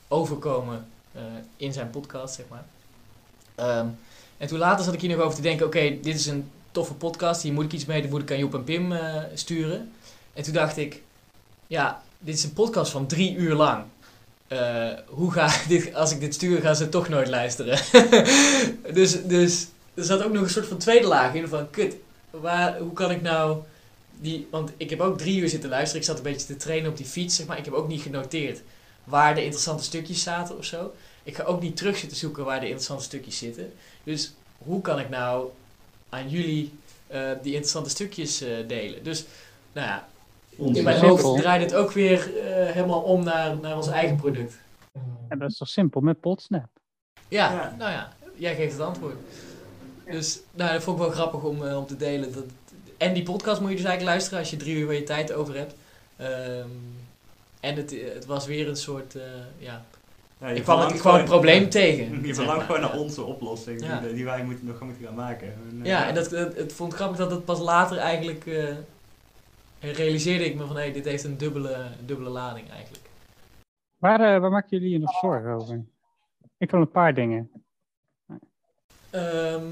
overkomen eh, in zijn podcast, zeg maar. Ehm, en toen later zat ik hier nog over te denken, oké, dit is een toffe podcast, hier moet ik iets mee, die moet ik aan Joep en Pim eh, sturen. En toen dacht ik, ja, dit is een podcast van drie uur lang. Eh, hoe ga ik dit, als ik dit stuur, gaan ze toch nooit luisteren. dus, dus er zat ook nog een soort van tweede laag in van, kut, waar, hoe kan ik nou die, want ik heb ook drie uur zitten luisteren. Ik zat een beetje te trainen op die fiets, zeg maar. Ik heb ook niet genoteerd waar de interessante stukjes zaten of zo. Ik ga ook niet terug zitten zoeken waar de interessante stukjes zitten. Dus hoe kan ik nou aan jullie eh, die interessante stukjes eh, delen? Dus, nou ja, in mijn Simpel. hoofd draait het ook weer eh, helemaal om naar, naar ons eigen product. En dat is toch simpel met Podsnap. Ja, Ja. nou ja, jij geeft het antwoord. Dus nou, dat vond ik wel grappig om, eh, om te delen. Dat, en die podcast moet je dus eigenlijk luisteren als je drie uur van je tijd over hebt. Ehm, en het, het was weer een soort, eh, ja... Ja, Ik kwam, het, verlangt ik kwam het gewoon- probleem tegen. Je verlangt maar. gewoon naar onze oplossing, Ja. die, die wij moeten, nog gaan moeten gaan maken. En, Ja, en dat, het, het vond ik grappig dat het pas later eigenlijk... realiseerde ik me van, hé, dit heeft een dubbele, dubbele lading eigenlijk. Waar, eh, waar maken jullie je nog zorgen over? Ik wil een paar dingen. Ehm,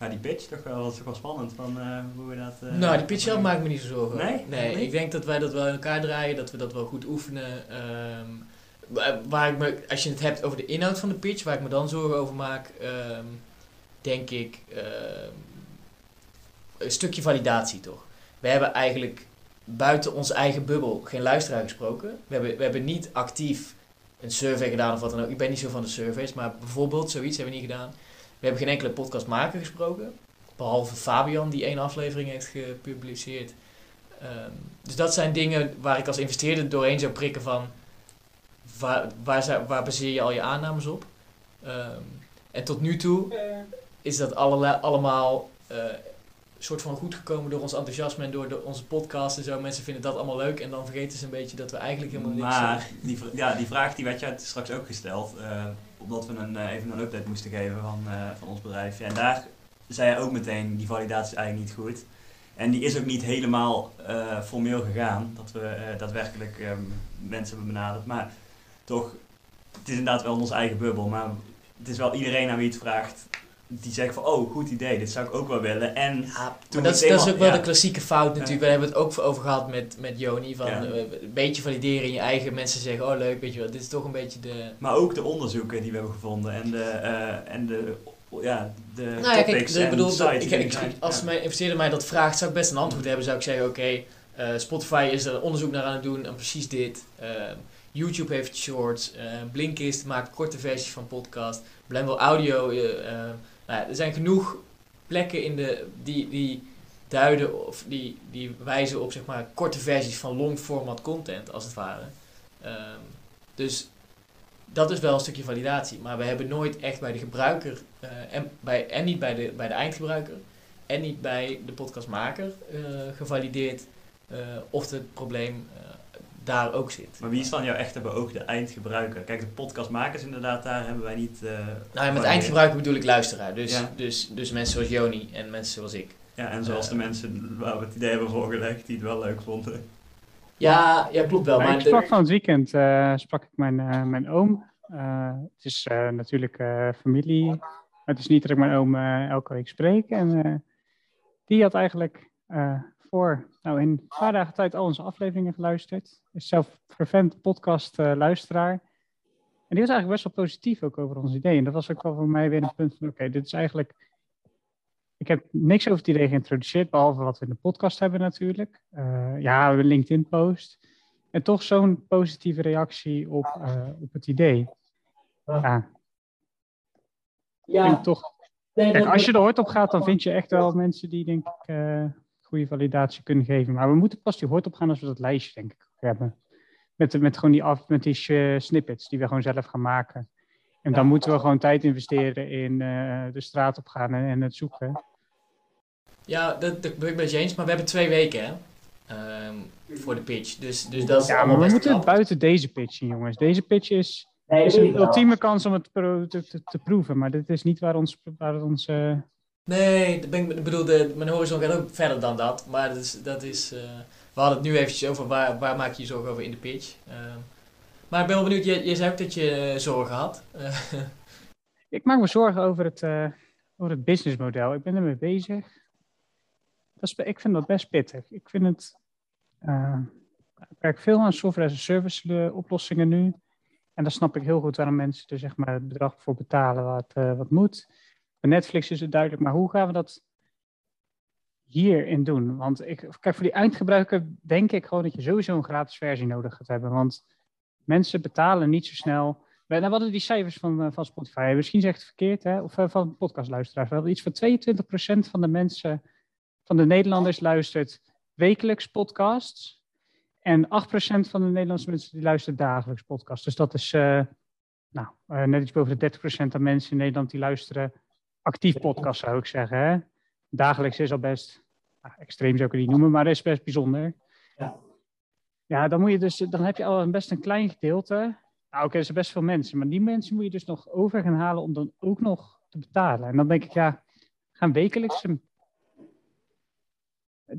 Ja, die pitch toch wel, dat is toch wel spannend van eh, hoe we dat... eh, nou, die pitch zelf maak ik me niet zo zorgen over. Nee? Nee, Nee? ik denk dat wij dat wel in elkaar draaien, dat we dat wel goed oefenen. Ehm, wa- waar ik me, als je het hebt over de inhoud van de pitch, waar ik me dan zorgen over maak, ehm, denk ik ehm, een stukje validatie toch. We hebben eigenlijk buiten onze eigen bubbel geen luisteraar gesproken. We hebben, we hebben niet actief een survey gedaan of wat dan ook. Ik ben niet zo van de surveys, maar bijvoorbeeld zoiets hebben we niet gedaan. We hebben geen enkele podcastmaker gesproken. Behalve Fabian, die één aflevering heeft gepubliceerd. Ehm, dus dat zijn dingen waar ik als investeerder doorheen zou prikken van... Waar, waar, waar baseer je al je aannames op? Ehm, en tot nu toe is dat allemaal eh, soort van goed gekomen door ons enthousiasme en door de, onze podcast en zo. Mensen vinden dat allemaal leuk en dan vergeten ze een beetje dat we eigenlijk helemaal niks... Maar eh, die, ja, die vraag die werd je straks ook gesteld, eh, omdat we een, eh, even een update moesten geven van, van ons bedrijf. Ja, en daar zei je ook meteen, die validatie is eigenlijk niet goed. En die is ook niet helemaal formeel gegaan, dat we daadwerkelijk ehm, mensen hebben benaderd. Maar toch, het is inderdaad wel onze eigen bubbel, maar het is wel iedereen aan wie het vraagt, die zegt van, oh, goed idee, dit zou ik ook wel willen. En Ja, Toen dat, is, dat is ook wel ja. de klassieke fout natuurlijk. We hebben het ook over gehad met, met Joni. Van eh, een beetje valideren in je eigen. Mensen zeggen, oh leuk, weet je wel. Dit is toch een beetje de... Maar ook de onderzoeken die we hebben gevonden en de, eh, en de, ja, de Nou ja, kijk, topics ik bedoel, sites ik, ik- als mijn investeerder mij dat vraagt, zou ik best een antwoord hebben. Zou ik zeggen, oké, eh, Spotify is er onderzoek naar aan het doen en precies dit. Eh, YouTube heeft shorts. eh Blinkist maakt korte versies van podcast. Blendel Audio. Nou er zijn genoeg plekken in de, die, die duiden of die, die wijzen op zeg maar, korte versies van long format content, als het ware. Ehm, dus dat is wel een stukje validatie. Maar we hebben nooit echt bij de gebruiker, eh, en, bij, en niet bij de, bij de eindgebruiker, en niet bij de podcastmaker eh, gevalideerd eh, of het probleem daar ook zit. Maar wie is dan jouw echte beoogde eindgebruiker? Kijk, de podcastmakers inderdaad, daar hebben wij niet... eh, Nou, ja, met van- eindgebruiker bedoel ik luisteraar. Dus, Ja. dus, dus mensen zoals Joni en mensen zoals ik. Ja, en zoals de Eh. mensen waar we het idee hebben voorgelegd, die het wel leuk vonden. Ja, ja klopt wel. Maar Maar ik de- sprak van het weekend eh, sprak ik mijn, eh, mijn oom. Eh, het is eh, natuurlijk eh, familie. Maar het is niet dat ik mijn oom eh, elke week spreek. En eh, die had eigenlijk eh, voor, nou in een paar dagen tijd al onze afleveringen geluisterd. Is zelf fervent podcast eh, luisteraar. En die was eigenlijk best wel positief ook over ons idee. En dat was ook wel voor mij weer een punt van, oké, dit is eigenlijk... Ik heb niks over het idee geïntroduceerd, behalve wat we in de podcast hebben natuurlijk. Eh, ja, een LinkedIn-post. En toch zo'n positieve reactie op, eh, op het idee. Ja, ik denk toch. Kijk, als je er hard op gaat, dan vind je echt wel mensen die, denk ik, goede validatie kunnen geven. Maar we moeten pas die hard op gaan als we dat lijstje, denk ik, hebben. Met, met gewoon die, af, met die eh, snippets die we gewoon zelf gaan maken. En dan moeten we gewoon tijd investeren in eh, de straat op gaan en, en het zoeken. Ja, dat, dat ben ik met je eens, maar we hebben twee weken hè, ehm, voor de pitch. Dus, dus dat is Ja, maar we moeten het buiten deze pitch zien, jongens. Deze pitch is, is een ultieme kans om het product te, te proeven. Maar dit is niet waar ons, waar ons Nee, ben ik, bedoel, mijn horizon gaat ook verder dan dat. Maar dat is, dat is, eh, we hadden het nu eventjes over waar, waar maak je je zorgen over in de pitch. Ehm, maar ik ben wel benieuwd, je, je zei ook dat je eh, zorgen had. Ik maak me zorgen over het, eh, over het businessmodel. Ik ben ermee bezig. Dat is, ik vind dat best pittig. Ik vind het. ik werk veel aan software as a service oplossingen nu. En dan snap ik heel goed waarom mensen er zeg maar, het bedrag voor betalen wat, wat moet. Netflix is het duidelijk, maar hoe gaan we dat hierin doen? Want ik, kijk, voor die eindgebruiker denk ik gewoon dat je sowieso een gratis versie nodig gaat hebben. Want mensen betalen niet zo snel. We, nou, hadden die cijfers van, eh, van Spotify. Misschien zegt het verkeerd, hè? of eh, van podcastluisteraars. We hadden iets van 22% van de mensen, van de Nederlanders luistert wekelijks podcasts. En 8% van de Nederlandse mensen die luisteren dagelijks podcasts. Dus dat is eh, nou, net iets boven de 30% van mensen in Nederland die luisteren actief podcast, zou ik zeggen. Hè? Dagelijks is al best, nou, extreem zou ik het niet noemen, maar dat is best bijzonder. Ja. Ja, dan, moet je dus, dan heb je al best een klein gedeelte. Nou, oké, er zijn best veel mensen, maar die mensen moet je dus nog over gaan halen om dan ook nog te betalen. En dan denk ik, ja, gaan wekelijks een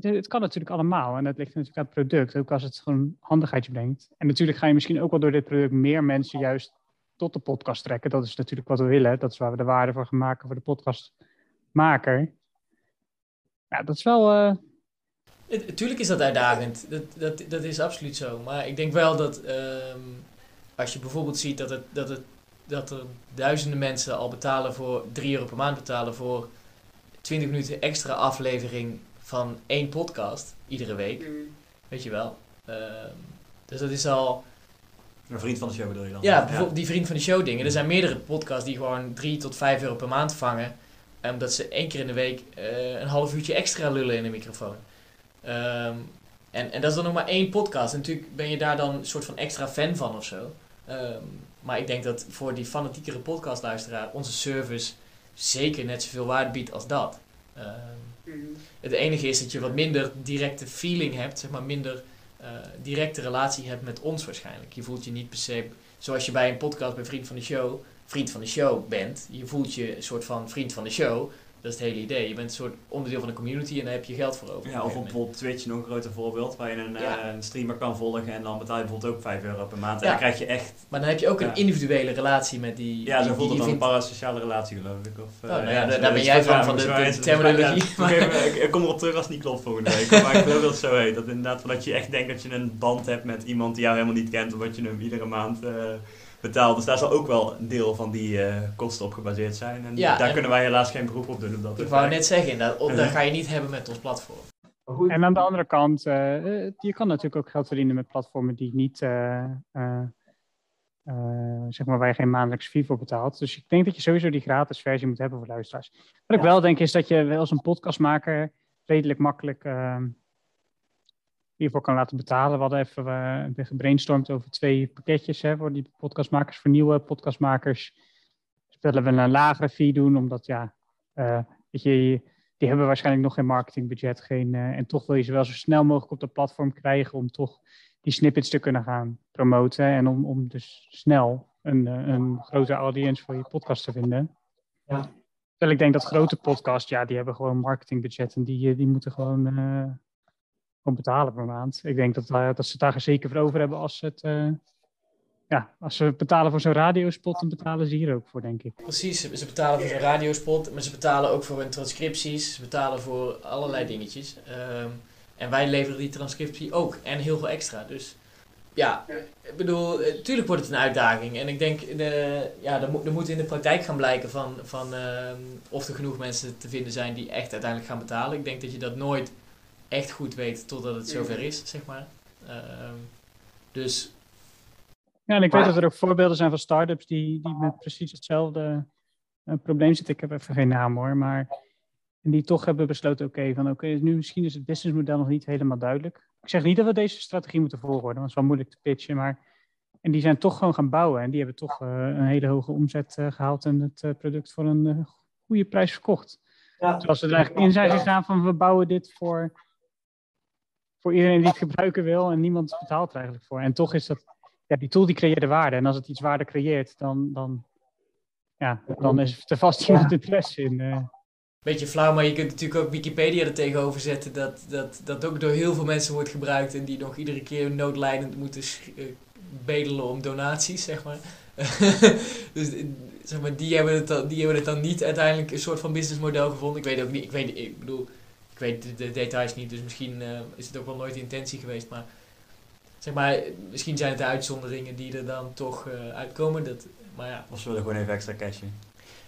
het kan natuurlijk allemaal en dat ligt natuurlijk aan het product, ook als het gewoon handigheidje brengt. En natuurlijk ga je misschien ook wel door dit product meer mensen juist tot de podcast trekken. Dat is natuurlijk wat we willen. Dat is waar we de waarde voor gaan maken voor de podcastmaker. Ja, dat is wel. eh, Tuurlijk is dat uitdagend. Dat, dat, dat is absoluut zo. Maar ik denk wel dat ehm, als je bijvoorbeeld ziet dat, het, dat, het, dat er duizenden mensen al betalen voor 3 euro per maand betalen voor 20 minuten extra aflevering van één podcast iedere week. Weet je wel. Ehm, dus dat is al. Een vriend van de show bedoel je dan? Ja, bijvoorbeeld die vriend van de show dingen. Er zijn meerdere podcasts die gewoon 3 tot 5 euro per maand vangen. Omdat ze één keer in de week eh, een half uurtje extra lullen in de microfoon. Ehm, en, en dat is dan nog maar één podcast. En natuurlijk ben je daar dan een soort van extra fan van of zo. Ehm, maar ik denk dat voor die fanatiekere podcastluisteraar onze service zeker net zoveel waarde biedt als dat. Ehm, het enige is dat je wat minder directe feeling hebt, zeg maar minder directe relatie hebt met ons waarschijnlijk. Je voelt je niet per se, zoals je bij een podcast bij Vriend van de Show, Vriend van de Show bent. Je voelt je een soort van Vriend van de Show. Dat is het hele idee. Je bent een soort onderdeel van de community en daar heb je geld voor over. Ja, of op bijvoorbeeld Twitch, nog een groter voorbeeld, waar je een, Ja. eh, streamer kan volgen en dan betaal je bijvoorbeeld ook 5 euro per maand. En Ja. dan krijg je echt, Maar dan heb je ook een individuele relatie met die. ja, zo voelt die het dan, een parasociale relatie geloof ik. Of, eh, Oh, nou ja, daar- ben jij van, van de- terminologie. Maar ik, ik kom erop terug als het niet klopt volgende week. Maar ik geloof dat het zo heet. Dat inderdaad, dat je echt denkt dat je een band hebt met iemand die jou helemaal niet kent, omdat je hem iedere maand eh, betaalt. Dus daar zal ook wel een deel van die eh, kosten op gebaseerd zijn. En Ja, daar en- kunnen wij helaas geen beroep op doen. Op dat Ik wou net zeggen, op- dat ga je niet hebben met ons platform. En aan de andere kant, eh, eh, je kan natuurlijk ook geld verdienen met platformen die niet, eh, eh, eh, zeg maar waar je geen maandelijks fee voor betaalt. Dus ik denk dat je sowieso die gratis versie moet hebben voor luisteraars. Wat ik wel denk is dat je wel als een podcastmaker redelijk makkelijk uh, hiervoor kan laten betalen. We hadden even uh, gebrainstormd over twee pakketjes hè, voor die podcastmakers. Voor nieuwe podcastmakers willen we een lagere fee doen, omdat ja, uh, weet je, die hebben waarschijnlijk nog geen marketingbudget. Geen, en toch wil je ze wel zo snel mogelijk op de platform krijgen om toch die snippets te kunnen gaan promoten en om, om dus snel een, eh, een grote audience voor je podcast te vinden. Ja. Terwijl ik denk dat grote podcasts, ja, die hebben gewoon marketingbudgetten, die, eh, die moeten gewoon, gewoon betalen per maand. Ik denk dat, uh, dat ze het daar zeker voor over hebben als uh, ja, als ze betalen voor zo'n radiospot, dan betalen ze hier ook voor, denk ik. Precies, ze betalen voor zo'n radiospot, maar ze betalen ook voor hun transcripties, ze betalen voor allerlei dingetjes. Um, en wij leveren die transcriptie ook en heel veel extra. Dus ja, ik bedoel, eh, wordt het een uitdaging. En ik denk, de, ja, er, moet, moet in de praktijk gaan blijken van, van uh, of er genoeg mensen te vinden zijn die echt uiteindelijk gaan betalen. Ik denk dat je dat nooit echt goed weet totdat het zover is, zeg maar. Uh, dus. Ja, en ik weet dat er ook voorbeelden zijn van start-ups die, die met precies hetzelfde uh, probleem zitten. Ik heb even geen naam hoor, maar en die toch hebben besloten, oké, van oké, nu misschien is het businessmodel nog niet helemaal duidelijk. Ik zeg niet dat we deze strategie moeten volgen, want het is wel moeilijk te pitchen, maar... En die zijn toch gewoon gaan bouwen en die hebben toch uh, een hele hoge omzet uh, gehaald en het uh, product voor een goede prijs verkocht. Ja. Zoals ze er eigenlijk in zijn gegaan van we bouwen dit voor, voor iedereen die het gebruiken wil en niemand betaalt er eigenlijk voor. En toch is dat, ja, die tool die creëert waarde en als het iets waarde creëert, dan, dan, ja, dan is er vast iemand interesse in beetje flauw, maar je kunt natuurlijk ook Wikipedia er tegenover zetten dat, dat dat ook door heel veel mensen wordt gebruikt en die nog iedere keer noodlijdend moeten uh, bedelen om donaties, zeg maar. dus zeg maar, die hebben, het dan, die hebben het dan niet uiteindelijk een soort van businessmodel gevonden. Ik weet ook niet, ik weet, ik bedoel, ik weet de, de details niet, dus misschien uh, is het ook wel nooit de intentie geweest, maar zeg maar, misschien zijn het de uitzonderingen die er dan toch uh, uitkomen. Dat, maar ja. Of ze willen gewoon even extra cashen.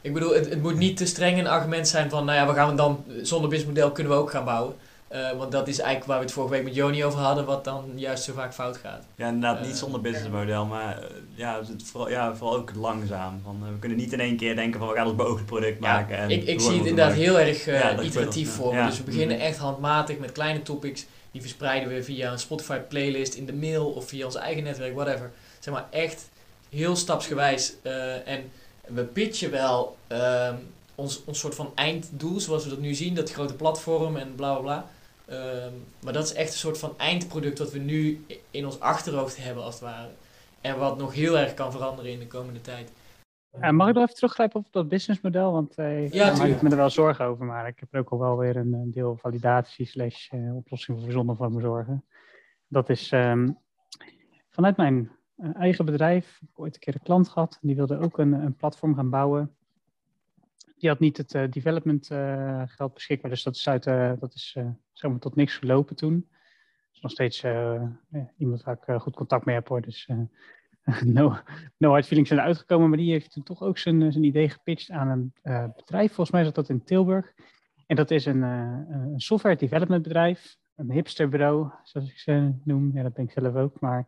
Ik bedoel, het, het moet niet te streng een argument zijn van, nou ja, we gaan dan zonder businessmodel kunnen we ook gaan bouwen. Uh, want dat is eigenlijk waar we het vorige week met Joni over hadden, wat dan juist zo vaak fout gaat. Ja, inderdaad, niet uh, zonder businessmodel, maar uh, ja, het vooral, ja, vooral ook langzaam. Van, we kunnen niet in één keer denken van we gaan ons beoogd product ja, maken. En ik ik zie het inderdaad heel erg ja, iteratief voor me. Dus we beginnen echt handmatig met kleine topics. Die verspreiden we via een Spotify playlist in de mail of via ons eigen netwerk, whatever. Zeg maar echt heel stapsgewijs. en we pitchen wel um, ons, ons soort van einddoel, zoals we dat nu zien, dat grote platform en bla bla bla. Um, maar dat is echt een soort van eindproduct wat we nu in ons achterhoofd hebben, als het ware. En wat nog heel erg kan veranderen in de komende tijd. Ja, mag ik nog even teruggrijpen op dat businessmodel? Want uh, ja, ik me er wel zorgen over, maar ik heb er ook al wel weer een, deel validatie slash uh, oplossing voor zonder van me zorgen. Dat is um, vanuit mijn eigen bedrijf. Ik heb ooit een keer een klant gehad. Die wilde ook een, een platform gaan bouwen. Die had niet het uh, development uh, geld beschikbaar. Dus dat is, uit, dat is zeg maar tot niks gelopen toen. Dat is nog steeds iemand waar ik goed contact mee heb hoor. Dus no, no hard feelings zijn uitgekomen. Maar die heeft toen toch ook zijn, zijn idee gepitcht aan een bedrijf. Volgens mij zat dat in Tilburg. En dat is een, een software development bedrijf. Een hipsterbureau, zoals ik ze noem. Ja, dat ben ik zelf ook. Maar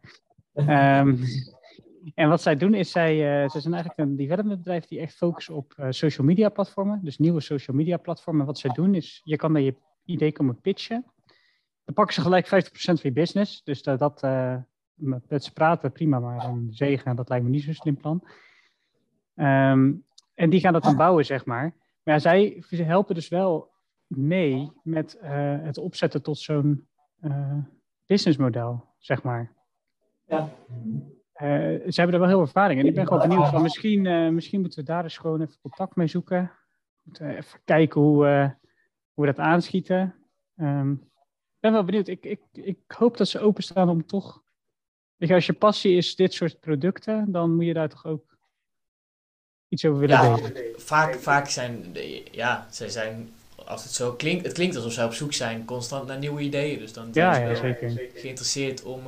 Um, en wat zij doen is, zij, uh, zij zijn eigenlijk een development bedrijf die echt focust op uh, social media platformen. Dus nieuwe social media platformen. Wat zij doen is, je kan met je idee komen pitchen. Dan pakken ze gelijk 50% van je business. Dus dat, dat uh, met ze praten, prima, maar een zegen, dat lijkt me niet zo'n slim plan. Um, en die gaan dat dan bouwen, zeg maar. Maar zij helpen dus wel mee met het opzetten tot zo'n businessmodel, zeg maar. Ja. Uh, ze hebben er wel heel veel ervaring. En ik ben gewoon benieuwd van misschien, uh, misschien moeten we daar eens gewoon even contact mee zoeken. Moeten even kijken hoe, uh, hoe we dat aanschieten. Um, ik ben wel benieuwd. Ik, ik, ik hoop dat ze openstaan om toch. Weet je, als je passie is dit soort producten, dan moet je daar toch ook iets over willen ja, delen. Vaak, vaak zijn, ja, zij zijn, als het zo klinkt, het klinkt alsof zij op zoek zijn constant naar nieuwe ideeën. Dus dan zijn ja, ze ja, zeker. geïnteresseerd om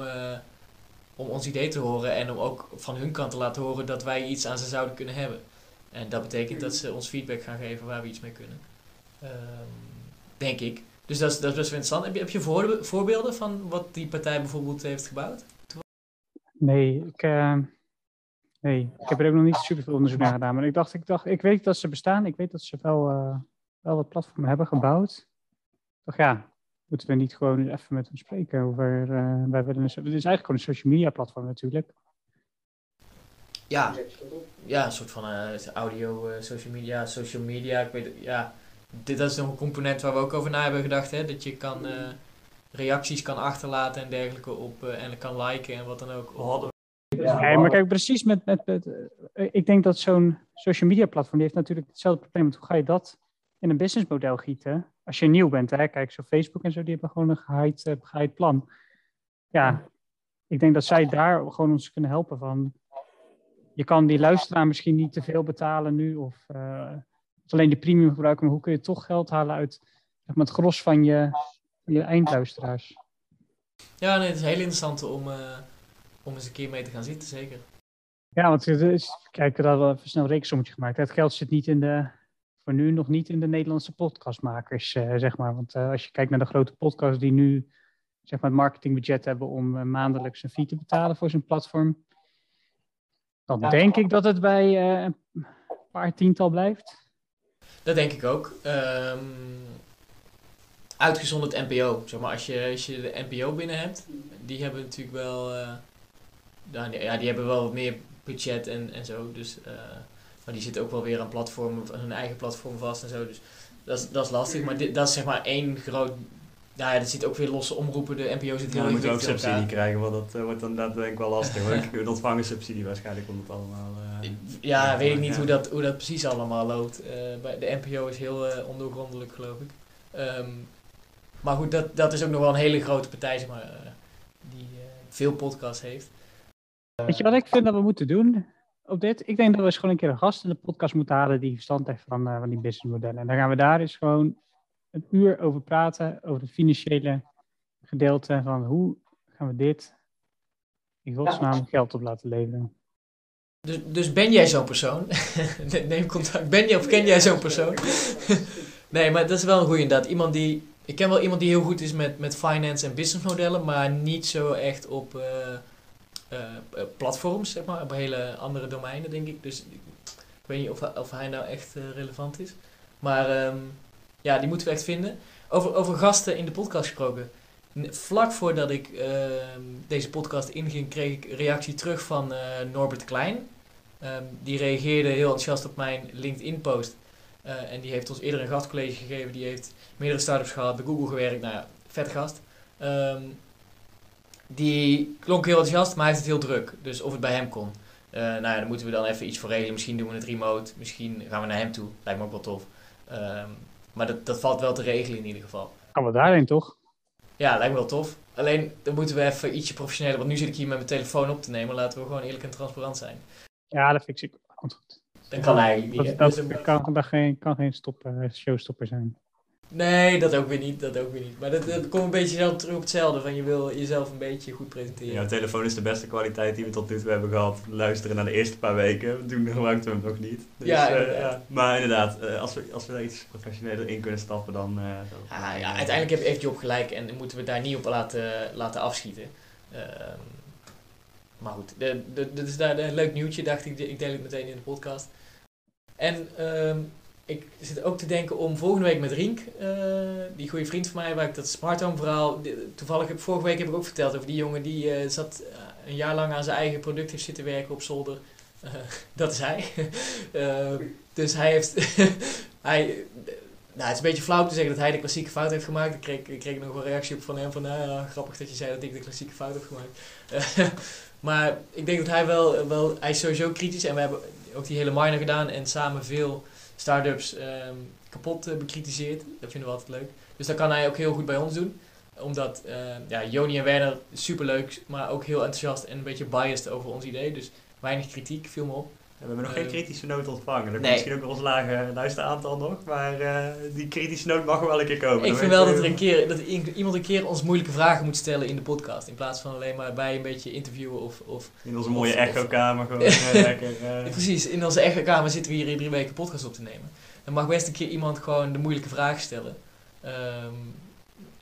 om ons idee te horen en om ook van hun kant te laten horen dat wij iets aan ze zouden kunnen hebben. En dat betekent dat ze ons feedback gaan geven waar we iets mee kunnen. Um, denk ik. Dus dat is, dat is best wel interessant. Heb je, voorbeelden van wat die partij bijvoorbeeld heeft gebouwd? Nee, ik, Nee, ik heb er ook nog niet super veel onderzoek naar gedaan. Maar ik dacht, ik dacht, ik weet dat ze bestaan. Ik weet dat ze wel, eh, wel wat hebben gebouwd. Toch ja, moeten we niet gewoon even met hem spreken over. Uh, wij willen een, het is eigenlijk gewoon een social media platform natuurlijk. Ja, ja een soort van uh, audio, social media, social media. Ik weet, ja, dit dat is nog een component waar we ook over na hebben gedacht. Hè? Dat je kan reacties kan achterlaten en dergelijke op en kan liken en wat dan ook. Hadden ja, maar kijk, precies met, met, met ik denk dat zo'n social media platform, die heeft natuurlijk hetzelfde probleem. Hoe ga je dat in een businessmodel gieten? Als je nieuw bent, hè? kijk, zo Facebook en zo, die hebben gewoon een geheid, uh, geheid plan. Ja, ik denk dat zij daar gewoon ons kunnen helpen van, je kan die luisteraar misschien niet te veel betalen nu, of, uh, alleen de premium gebruiken, maar hoe kun je toch geld halen uit zeg maar, het gros van je, je eindluisteraars? Ja, nee, het is heel interessant om... Uh om eens een keer mee te gaan zitten, zeker. Ja, want het is, kijk, we hadden even snel een rekensommetje gemaakt. Het geld zit niet in de, nu nog niet in de Nederlandse podcastmakers, uh, zeg maar. Want uh, als je kijkt naar de grote podcasts die nu, zeg maar, het marketingbudget hebben om uh, maandelijks een fee te betalen voor zijn platform, dan ja. denk ik dat het bij een paar tiental blijft. Dat denk ik ook. Um, uitgezonderd NPO. Zeg maar, als je, als je de NPO binnen hebt, die hebben natuurlijk wel ja, die hebben wel wat meer budget en, en zo. Dus, maar die zitten ook wel weer aan platformen, hun eigen platform vast en zo. Dus dat is, dat is lastig. Maar dit, dat is zeg maar één groot. Nou ja, er zit ook weer losse omroepen. De NPO zit heel ja, moet ook subsidie krijgen, want dat uh, wordt dan dat denk ik wel lastig. hoor. Ik ontvangen subsidie waarschijnlijk om het allemaal. Uh, ja, weet ik niet hoe, dat, hoe dat precies allemaal loopt. bij de NPO is heel ondoorgrondelijk, geloof ik. Um, maar goed, dat, dat is ook nog wel een hele grote partij, zeg maar, die veel podcasts heeft. Weet je wat ik vind dat we moeten doen op dit? Ik denk dat we eens gewoon een keer een gast in de podcast moeten halen die verstand heeft van, uh, van die businessmodellen. En dan gaan we daar eens gewoon een uur over praten, over het financiële gedeelte van hoe gaan we dit in godsnaam geld op laten leveren. Dus, dus ben jij zo'n persoon? Neem contact. Ben je of ken jij zo'n persoon? nee, maar dat is wel een goede inderdaad. Iemand die, ik ken wel iemand die heel goed is met, met finance en businessmodellen, maar niet zo echt op... Uh, platforms, zeg maar, op hele andere domeinen, denk ik. Dus ik, weet niet of, of hij nou echt uh, relevant is. Maar um, ja, die moeten we echt vinden. Over, over gasten in de podcast gesproken. Vlak voordat ik uh, deze podcast inging, kreeg ik reactie terug van Norbert Klein. Um, die reageerde heel enthousiast op mijn LinkedIn-post. en die heeft ons eerder een gastcollege gegeven. Die heeft meerdere startups gehad, bij Google gewerkt. Nou ja, vet gast. Um, die klonk heel enthousiast, maar hij heeft het heel druk. Dus of het bij hem kon. Uh, nou ja, dan moeten we dan even iets voor regelen. Misschien doen we het remote. Misschien gaan we naar hem toe. Lijkt me ook wel tof. Um, maar dat, dat valt wel te regelen in ieder geval. Gaan we daarheen toch? Ja, lijkt me wel tof. Alleen dan moeten we even ietsje professioneler. Want nu zit ik hier met mijn telefoon op te nemen. Laten we gewoon eerlijk en transparant zijn. Ja, dat vind ik goed. Dat kan eigenlijk niet. Dat, dat, dat kan, dat geen, kan geen stop, uh, showstopper zijn. Nee, dat ook weer niet. Dat ook weer niet. Maar dat, dat komt een beetje zelf terug op hetzelfde. Van je wil jezelf een beetje goed presenteren. Ja, telefoon is de beste kwaliteit die we tot nu toe hebben gehad. Luisteren naar de eerste paar weken. Toen gebruikten we hem nog niet. Dus, ja, uh, ja, Maar inderdaad, uh, als, we, als we daar iets professioneler in kunnen stappen, dan... Uh, ah, ja, uiteindelijk heeft Job gelijk en moeten we daar niet op laten, laten afschieten. Ehm, maar goed, dit is daar een leuk nieuwtje, dacht ik. Ik deel het meteen in de podcast. En... Um, ik zit ook te denken om volgende week met Rink, uh, die goede vriend van mij, waar ik dat smart home verhaal, toevallig heb, vorige week heb ik ook verteld over die jongen die uh, zat uh, een jaar lang aan zijn eigen product heeft zitten werken op zolder. dat is hij. dus hij heeft, hij, nou het is een beetje flauw te zeggen dat hij de klassieke fout heeft gemaakt. Ik kreeg, ik kreeg nog een reactie op van hem van, nou grappig dat je zei dat ik de klassieke fout heb gemaakt. maar ik denk dat hij wel, wel, hij is sowieso kritisch en we hebben ook die hele minor gedaan en samen veel start-ups um, kapot uh, bekritiseerd. Dat vinden we altijd leuk. Dus dat kan hij ook heel goed bij ons doen. Omdat uh, ja, Joni en Werner super leuk, maar ook heel enthousiast en een beetje biased over ons idee. Dus weinig kritiek, viel me op. we hebben nog geen ehm, kritische noot ontvangen. Dat nee. misschien ook nog ons lage luisteraantal nog. Maar uh, die kritische noot mag wel een keer komen. Ik vind wel dat, er een keer, dat iemand een keer ons moeilijke vragen moet stellen in de podcast. In plaats van alleen maar bij een beetje interviewen of... of in onze mooie echo-kamer gewoon lekker... Precies, in onze echo-kamer zitten we hier drie weken podcast op te nemen. Dan mag best een keer iemand gewoon de moeilijke vragen stellen. Um,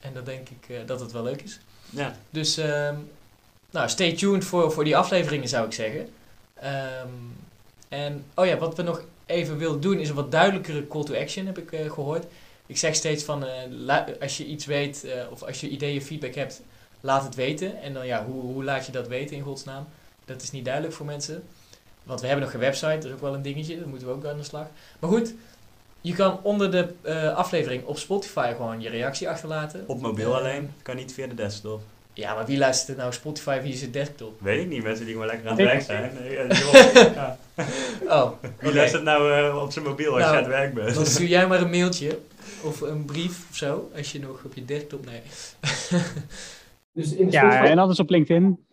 en dan denk ik uh, dat het wel leuk is. Ja. Dus um, nou, stay tuned voor, voor die afleveringen zou ik zeggen. Ehm, en, oh ja, wat we nog even willen doen is een wat duidelijkere call to action, heb ik eh, gehoord. Ik zeg steeds van, eh, als je iets weet eh, of als je ideeën, feedback hebt, laat het weten. En dan ja, hoe, hoe laat je dat weten in godsnaam? Dat is niet duidelijk voor mensen. Want we hebben nog geen website, dat is ook wel een dingetje, daar moeten we ook aan de slag. Maar goed, je kan onder de aflevering op Spotify gewoon je reactie achterlaten. Op mobiel alleen, kan niet via de desktop. Ja, maar wie luistert nou Spotify via zijn desktop? Weet ik niet, mensen die gewoon lekker aan het werk zijn. Nee, ja, die- ja. Oh, Wie luistert nou eh, op zijn mobiel als Nou, je aan het werk bent? Dan stuur jij maar een mailtje of een brief of zo, als je nog op je desktop... Nee. Dus in Ja, Spotify- en anders op LinkedIn.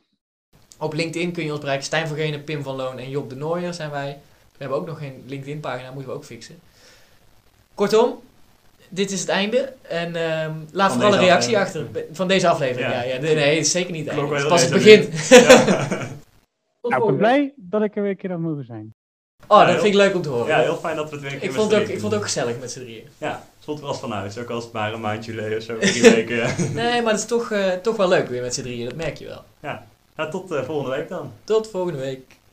Op LinkedIn kun je ons bereiken. Stijn van Genen, Pim van Loon en Job de Nooijer zijn wij. We hebben ook nog geen LinkedIn-pagina, moeten we ook fixen. Kortom, dit is het einde. En ehm, laat Van vooral een reactie aflevering. achter. Van deze aflevering, ja. Ja. ja. Nee, nee, het is zeker niet het einde. Het is pas het begin. Nou, ik ben blij dat ik er weer een keer aan mogen zijn. Oh, Ja, dat heel- vind ik leuk om te horen. Ja, heel fijn dat we het weer een keer ik, vond ook, ik vond het ook gezellig met z'n drieën. Ja, het voelt er wel eens vanuit. Ook als het maar een maandje geleden of zo, drie weken. Ja. Nee, maar het is toch, eh, toch wel leuk weer met z'n drieën. Dat merk je wel. Nou, tot eh, volgende week dan. Tot volgende week.